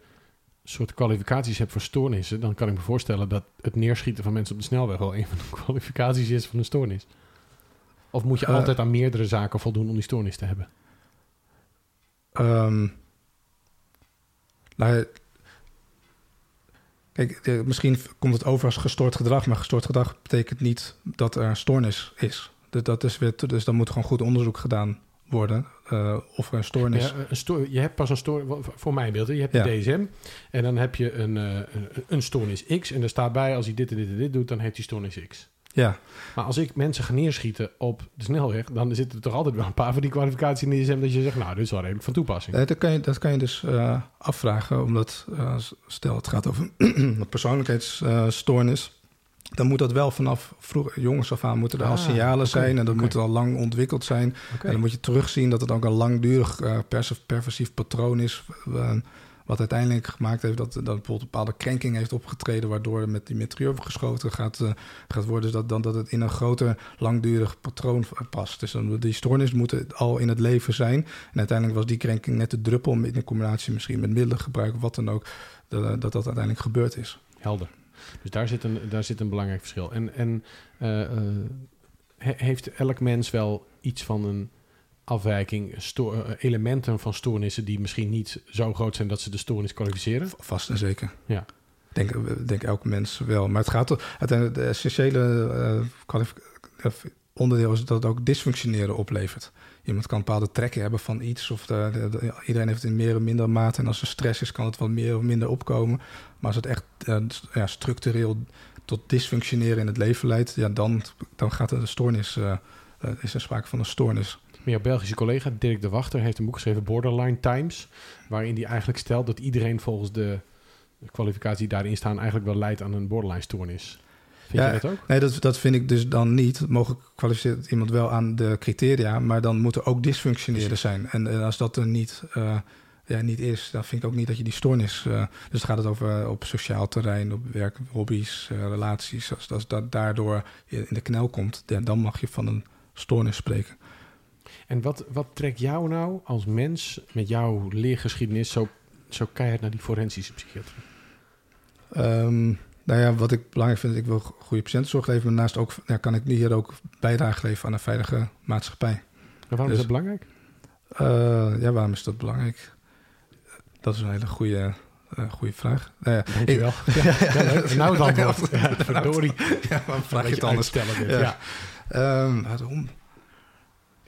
A: soort kwalificaties hebt voor stoornissen, dan kan ik me voorstellen dat het neerschieten van mensen op de snelweg wel een van de kwalificaties is van een stoornis. Of moet je uh, altijd aan meerdere zaken voldoen om die stoornis te hebben?
B: Um, nou, kijk, misschien komt het over als gestoord gedrag, maar gestoord gedrag betekent niet dat er een stoornis is. Dus, dat is weer, dus dan moet gewoon goed onderzoek gedaan worden uh, of er een stoornis...
A: Ja, een stoor, je hebt pas een stoornis, voor mijn beeld, je hebt ja. de DSM en dan heb je een, uh, een stoornis X en er staat bij als hij dit en dit en dit doet, dan heeft hij stoornis X.
B: Ja.
A: Maar als ik mensen ga neerschieten op de snelweg, dan zitten er toch altijd wel een paar van die kwalificaties in die DSM dat je zegt, nou, dit is wel redelijk van toepassing.
B: Dat, kan je, dat kan je dus uh, afvragen, omdat stel het gaat over een persoonlijkheidsstoornis dan moet dat wel vanaf vroeg, jongens af aan moeten er al ah, signalen zijn en dat moet al lang ontwikkeld zijn. En dan moet je terugzien dat het ook een langdurig uh, perversief patroon is. Wat uiteindelijk gemaakt heeft dat, dat bijvoorbeeld bepaalde krenking heeft opgetreden, waardoor met die meteor geschoten gaat, uh, gaat worden. Dat, dan, dat het in een groter langdurig patroon past. Dus dan, die stoornis moet al in het leven zijn. En uiteindelijk was die krenking net de druppel in een combinatie misschien met middelengebruik, wat dan ook, dat dat, dat uiteindelijk gebeurd is.
A: Helder. Dus daar zit een, daar zit een belangrijk verschil. En, en uh, heeft elk mens wel iets van een afwijking, elementen van stoornissen die misschien niet zo groot zijn dat ze de stoornis kwalificeren?
B: Vast en zeker.
A: Ja.
B: Denk, denk elk mens wel. Maar het gaat uiteindelijk de essentiële uh, onderdeel is dat het ook dysfunctioneren oplevert. Iemand kan bepaalde trekken hebben van iets. Of de, de, iedereen heeft het in meer of minder mate. En als er stress is, kan het wat meer of minder opkomen. Maar als het echt uh, ja, structureel tot dysfunctioneren in het leven leidt, ja, dan, dan gaat het een stoornis. Uh, is er sprake van een stoornis.
A: Mijn Belgische collega Dirk de Wachter heeft een boek geschreven, Borderline Times. Waarin hij eigenlijk stelt dat iedereen volgens de kwalificatie die daarin staan eigenlijk wel leidt aan een borderline stoornis. Vind ja, je dat ook?
B: Nee, dat, dat vind ik dus dan niet. Mogelijk kwalificeert iemand wel aan de criteria, maar dan moet er ook dysfunctioneren zijn. En, en, als dat er niet, uh, ja, niet is, dan vind ik ook niet dat je die stoornis. Uh, dus gaat het over op sociaal terrein, op werk, hobby's, relaties. Als, als dat daardoor in de knel komt, dan mag je van een stoornis spreken.
A: En wat, wat trekt jou nou als mens met jouw leergeschiedenis zo, zo keihard naar die forensische psychiatrie?
B: Um, nou ja, wat ik belangrijk vind, ik wil goede patiëntenzorg leveren. Maar daarnaast ook, ja, kan ik hier ook bijdrage leveren aan een veilige maatschappij.
A: Waarom is dus- dat belangrijk?
B: Uh, ja, waarom is dat belangrijk? Dat is een hele goede, uh, goede vraag.
A: Uh, Dankjewel. Ik, ja, ja. Nou dan, ja, verdorie.
B: Ja, waarom vraag je het anders?
A: Stellen ja.
B: ja. Um, waarom?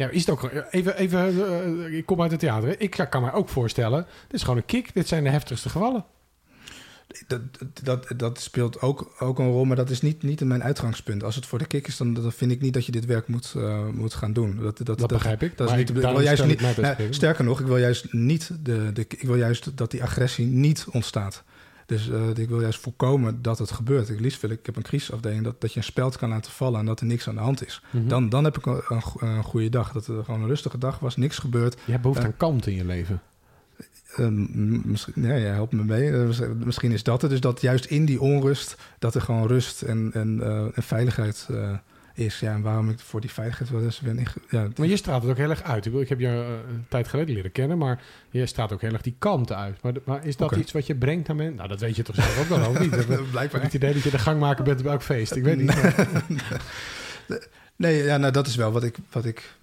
A: Ja, is het ook even, even uh, ik kom uit het theater. Ik kan me ook voorstellen, dit is gewoon een kick. Dit zijn de heftigste gevallen.
B: Dat, dat, dat speelt ook, ook een rol, maar dat is niet, niet in mijn uitgangspunt. Als het voor de kick is, dan, dan vind ik niet dat je dit werk moet, uh, moet gaan doen. Dat,
A: dat, dat begrijp ik.
B: Dat is niet, ik, wil juist niet, nou, sterker nog, ik wil juist niet de, de, ik wil juist dat die agressie niet ontstaat. Dus uh, ik wil juist voorkomen dat het gebeurt. Ik liefst wil ik, ik heb een crisisafdeling, dat, dat je een speld kan laten vallen en dat er niks aan de hand is. Mm -hmm. dan, dan heb ik een, een, een, goede dag. Dat er gewoon een rustige dag was, niks gebeurt.
A: Je hebt behoefte uh, aan kalmte in je leven.
B: Uh, misschien, ja, ja, help me mee. Misschien is dat het. Dus dat juist in die onrust, dat er gewoon rust en, en, en veiligheid is. Ja, en waarom ik voor die veiligheid wel eens ben. Ja,
A: maar je straalt het ook heel erg uit. Ik heb je een tijd geleden leren kennen, maar je straalt ook heel erg die kalmte uit. Maar, maar is dat okay. iets wat je brengt aan mensen? Nou, dat weet je toch zelf ook wel, of niet? Blijkbaar. Ik heb het idee dat je de gangmaker bent bij elk feest. Ik weet niet.
B: Nee, ja, nou, dat is wel wat ik, wat ik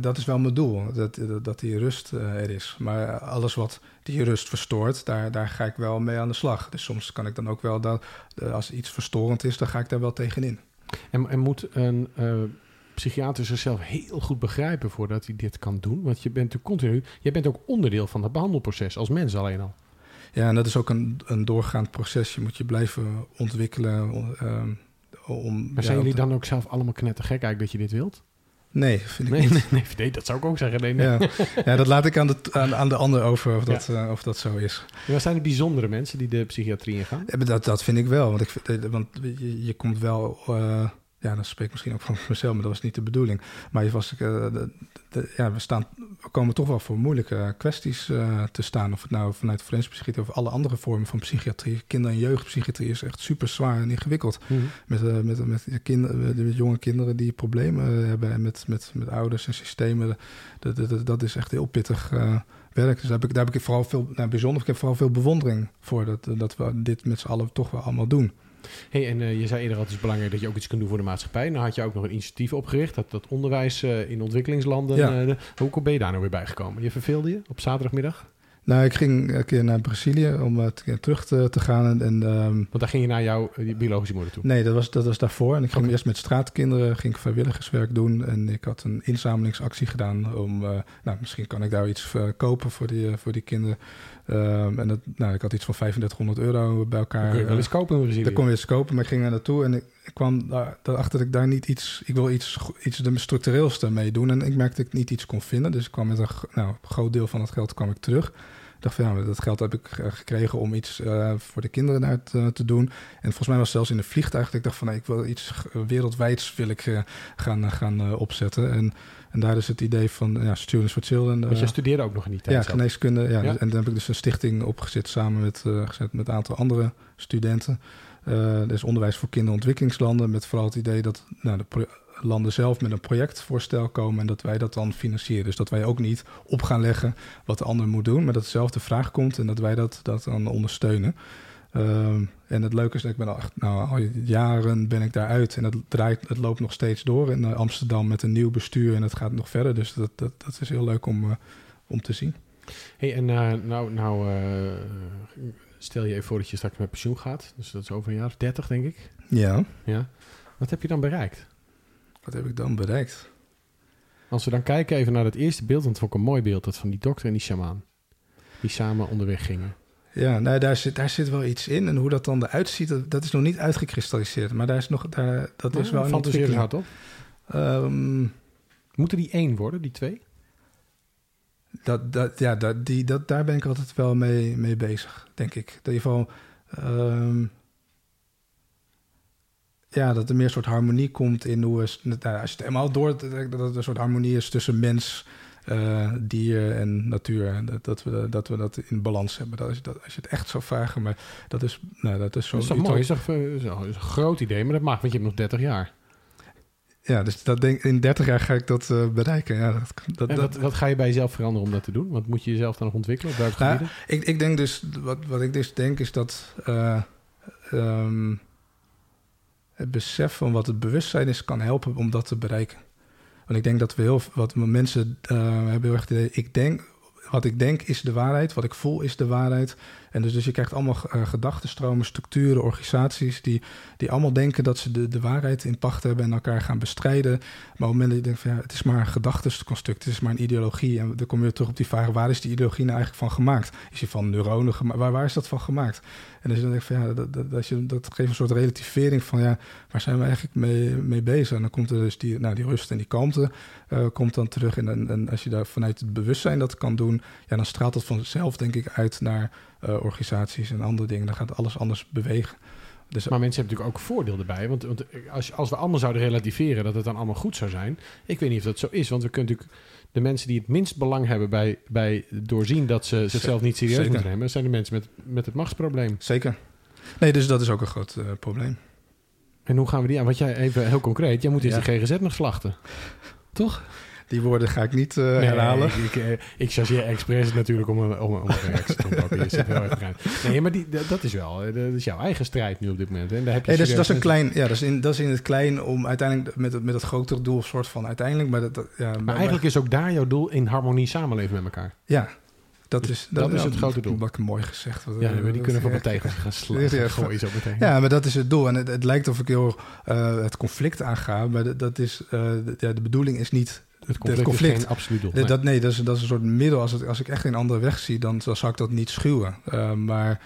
B: dat is wel mijn doel, dat, dat, dat die rust uh, er is. Maar alles wat die rust verstoort, daar, daar ga ik wel mee aan de slag. Dus soms kan ik dan ook wel, dat, als iets verstorend is, dan ga ik daar wel tegenin.
A: En, en moet een uh, psychiater zichzelf heel goed begrijpen voordat hij dit kan doen? Want je bent continu, je bent ook onderdeel van het behandelproces, als mens alleen al.
B: Ja, en dat is ook een, een doorgaand proces. Je moet je blijven ontwikkelen. Uh, om,
A: maar zijn ja, jullie dan ook zelf allemaal knettergek eigenlijk dat je dit wilt?
B: Nee, vind ik
A: nee,
B: niet.
A: Nee, nee, dat zou ik ook zeggen. Nee, nee.
B: Ja. ja, dat laat ik aan de, aan, aan de ander over of dat, ja. uh, of dat zo is.
A: Ja, zijn de bijzondere mensen die de psychiatrie ingaan?
B: Dat, dat vind ik wel. Want, ik, want je, je komt wel... Uh, ja, dat spreek ik misschien ook van mezelf, maar dat was niet de bedoeling. Maar je was, uh, de, de, ja, we, staan, we komen toch wel voor moeilijke kwesties uh, te staan. Of het nou vanuit forensische psychiatrie of alle andere vormen van psychiatrie. Kinder- en jeugdpsychiatrie is echt super zwaar en ingewikkeld. Mm -hmm. Met, uh, met, met, kinderen, met jonge kinderen die problemen hebben en met, met, met ouders en systemen. Dat, dat, dat is echt heel pittig werk. Dus daar heb ik, daar heb ik vooral veel, nou, bijzonder, ik heb vooral veel bewondering voor dat, dat we dit met z'n allen toch wel allemaal doen.
A: Hey, en uh, je zei eerder al, het is belangrijk dat je ook iets kunt doen voor de maatschappij. Nou had je ook nog een initiatief opgericht, dat, dat onderwijs uh, in ontwikkelingslanden.
B: Ja.
A: Uh, hoe ben je daar nou weer bijgekomen? Je verveelde je op zaterdagmiddag?
B: Nou, ik ging een keer naar Brazilië om terug te, te gaan. En, en, um,
A: Want daar ging je naar jouw biologische moeder toe?
B: Nee, dat was, dat was daarvoor. En ik ging okay. eerst met straatkinderen ging ik vrijwilligerswerk doen. En ik had een inzamelingsactie gedaan om... Nou, misschien kan ik daar iets kopen voor die, voor die kinderen. Um, en dat, nou, ik had iets van 3500 euro bij elkaar.
A: Dat kun je wel eens kopen in Brazilië.
B: Dat kon je eens kopen, maar ik ging er naartoe en ik, ik kwam daarachter dat ik daar niet iets... Ik wil iets, iets de structureelste mee doen. En ik merkte dat ik niet iets kon vinden. Dus ik kwam met een nou, groot deel van het geld kwam ik terug. Ik dacht van ja, dat geld heb ik gekregen om iets uh, voor de kinderen daar te, te, doen. En volgens mij was het zelfs in de vliegtuig dat ik dacht van nee, ik wil iets wereldwijds wil ik, uh, gaan, gaan opzetten. En, en daar is het idee van ja, Students for Children.
A: Want je studeerde ook nog in die tijd
B: Ja,
A: zelf.
B: geneeskunde. Ja, ja, En dan heb ik dus een stichting opgezet samen met, gezet met een aantal andere studenten. er is onderwijs voor kinderontwikkelingslanden met vooral het idee dat nou, de landen zelf met een projectvoorstel komen en dat wij dat dan financieren. Dus dat wij ook niet op gaan leggen wat de ander moet doen, maar dat dezelfde vraag komt en dat wij dat, dat dan ondersteunen. Um, en het leuke is dat ik ben al, echt, nou, al jaren ben ik daaruit en het, draait, het loopt nog steeds door in Amsterdam met een nieuw bestuur en het gaat nog verder. Dus dat, dat, dat is heel leuk om, uh, om te zien.
A: Hey, en uh, nou, nou uh, stel je even voor dat je straks met pensioen gaat. Dus dat is over een jaar of 30, denk ik.
B: Ja.
A: ja. Wat heb je dan bereikt?
B: Wat heb ik dan bereikt?
A: Als we dan kijken even naar het eerste beeld, want het vond ik een mooi beeld, dat van die dokter en die shamaan. Die samen onderweg gingen.
B: Ja, nou, daar, zit, daar zit wel iets in. En hoe dat dan eruit ziet, dat, dat is nog niet uitgekristalliseerd. Maar daar is nog, daar, dat is wel een
A: hard op.
B: Um,
A: Moeten die één worden, die twee?
B: Dat, dat, ja, dat, die, dat, daar ben ik altijd wel mee, mee bezig, denk ik. In ieder geval... Um, ja, dat er meer een soort harmonie komt in hoe we... Nou, als je het helemaal door... dat er een soort harmonie is tussen mens, uh, dier en natuur. Dat, dat, we, dat we dat in balans hebben. Dat is, dat, als je het echt zou vragen, maar dat is, nou, dat is zo...
A: Dat is mooi? Is toch, is een groot idee, maar dat mag, want je hebt nog 30 jaar.
B: Ja, dus dat denk, in 30 jaar ga ik dat uh, bereiken. Ja, dat, dat,
A: en wat, wat ga je bij jezelf veranderen om dat te doen? Wat moet je jezelf dan nog ontwikkelen op welke
B: nou,
A: gebieden?
B: Ik, ik denk dus... Wat, wat ik dus denk is dat... Uh, um, het besef van wat het bewustzijn is, kan helpen om dat te bereiken. Want ik denk dat we heel wat mensen uh, hebben heel erg ik denk, wat ik denk is de waarheid, wat ik voel is de waarheid. En dus, dus je krijgt allemaal uh, gedachtenstromen, structuren, organisaties die, die allemaal denken dat ze de, de waarheid in pacht hebben en elkaar gaan bestrijden. Maar op het moment dat je denkt van ja, het is maar een gedachteconstruct, het is maar een ideologie. En dan kom je terug op die vraag, waar is die ideologie nou eigenlijk van gemaakt? Is die van neuronen gemaakt? Waar, waar is dat van gemaakt? En dus dan denk ik van ja, dat, dat, je, dat geeft een soort relativering van ja, waar zijn we eigenlijk mee, mee bezig? En dan komt er dus die, nou, die rust en die kalmte uh, komt dan terug. En, en, en als je daar vanuit het bewustzijn dat kan doen, ja, dan straalt dat vanzelf denk ik uit naar uh, organisaties en andere dingen. Dan gaat alles anders bewegen.
A: Dus, maar mensen hebben natuurlijk ook voordeel erbij. Want, want als, als we allemaal zouden relativeren dat het dan allemaal goed zou zijn. Ik weet niet of dat zo is. Want we kunnen natuurlijk de mensen die het minst belang hebben bij, bij doorzien dat ze zichzelf niet serieus
B: Zeker.
A: moeten nemen, zijn de mensen met, met het machtsprobleem.
B: Zeker. Nee, dus dat is ook een groot uh, probleem.
A: En hoe gaan we die aan? Want jij even heel concreet, jij moet eerst ja. de GGZ nog slachten. Toch?
B: Die woorden ga ik niet uh, nee, herhalen.
A: Ik, ik, ik chargeer expres natuurlijk om een, om, om een reactie te. Nee, maar die, dat is wel dat is jouw eigen strijd nu op dit moment. En daar heb je
B: hey, dus, dat is een klein, ja, dat is, in, dat is in het klein om uiteindelijk met het, met het grotere doel, soort van uiteindelijk. Maar, dat, ja,
A: maar, maar eigenlijk is ook daar jouw doel in harmonie samenleven met elkaar.
B: Ja, dat is,
A: dat, dat is het grote doel.
B: Wat mooi gezegd. Wat,
A: ja, maar die kunnen van mijn tegels gaan slaan. Ja, gooien zo meteen.
B: Ja, maar dat is het doel. En het, het lijkt of ik heel uh, het conflict aanga. Maar dat, dat is, uh, de, ja, de bedoeling is niet
A: het conflict, het conflict. is geen absoluut doel.
B: Nee. Dat, nee, dat is, dat is een soort middel. Als, het, als ik echt een andere weg zie, dan, dan zou ik dat niet schuwen. Uh, maar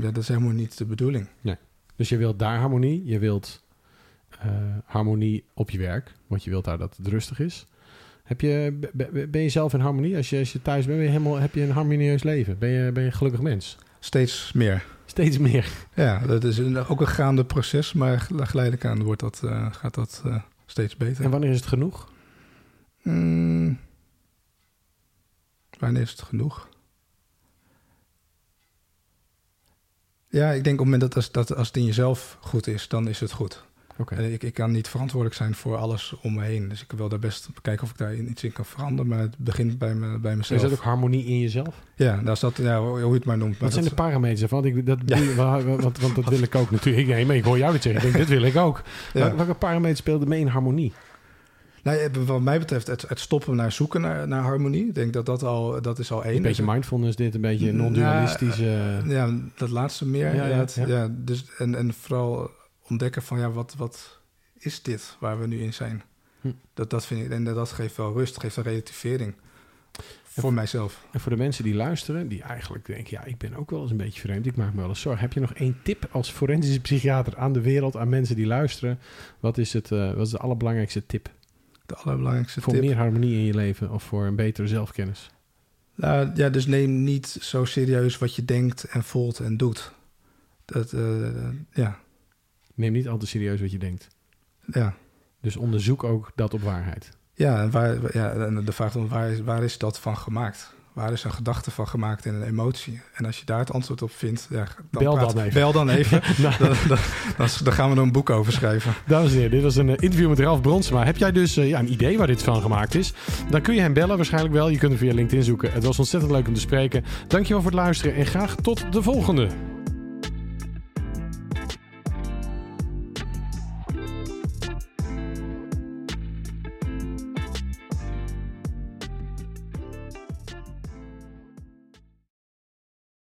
B: ja, dat is helemaal niet de bedoeling.
A: Nee. Dus je wilt daar harmonie. Je wilt harmonie op je werk. Want je wilt daar dat het rustig is. Heb je, ben je zelf in harmonie? Als je, als je thuis bent, ben je helemaal, heb je een harmonieus leven? Ben je, ben je een gelukkig mens?
B: Steeds meer.
A: Steeds meer.
B: Ja, dat is een, ook een gaande proces, maar geleidelijk aan wordt dat, uh, gaat dat uh, steeds beter.
A: En wanneer is het genoeg?
B: Mm, wanneer is het genoeg? Ja, ik denk op het moment dat als, dat als het in jezelf goed is, dan is het goed. Okay. Ik, ik kan niet verantwoordelijk zijn voor alles om me heen. Dus ik wil daar best kijken of ik daar iets in kan veranderen. Maar het begint bij, me, bij mezelf.
A: Is dat ook harmonie in jezelf?
B: Ja, daar staat, ja hoe je het maar noemt.
A: Wat zijn de parameters Want, ik, dat, ja. want, want dat wil ik ook natuurlijk. Nee, maar ik hoor jou dit zeggen. Ik denk, dit wil ik ook. Ja. Welke parameters speelde mee in harmonie?
B: Nou, wat mij betreft het, het, stoppen naar zoeken naar, naar harmonie. Ik denk dat dat al, dat is al één.
A: Een beetje mindfulness dit, een beetje non-dualistische...
B: ja, dat laatste meer. Ja, ja, ja, dus, en, en vooral ontdekken van ja, wat, wat is dit waar we nu in zijn? Hm. Dat, dat vind ik, en dat geeft wel rust, geeft een relativering. Voor mijzelf.
A: En voor de mensen die luisteren, die eigenlijk denken: ja, ik ben ook wel eens een beetje vreemd, ik maak me wel eens zorgen. Heb je nog één tip als forensische psychiater aan de wereld, aan mensen die luisteren? Wat is, het, uh, wat is de allerbelangrijkste tip?
B: De allerbelangrijkste
A: voor
B: tip?
A: meer harmonie in je leven of voor een betere zelfkennis?
B: Nou, ja, dus neem niet zo serieus wat je denkt en voelt en doet. Dat, uh, ja.
A: Neem niet altijd serieus wat je denkt.
B: Ja.
A: Dus onderzoek ook dat op waarheid.
B: Ja, en, waar, ja, en de vraag dan, waar is, waar is dat van gemaakt? Waar is een gedachte van gemaakt en een emotie? En als je daar het antwoord op vindt, ja,
A: dan bel, dan even.
B: bel dan even. nou. dan, dan, dan, gaan we er een boek over schrijven.
A: Dames en heren, dit was een eh, interview met Ralf Bronsma. Heb jij dus uh, ja, een idee waar dit van gemaakt is? Dan kun je hem bellen, waarschijnlijk wel. Je kunt hem via LinkedIn zoeken. Het was ontzettend leuk om te spreken. Dankjewel voor het luisteren en graag tot de volgende.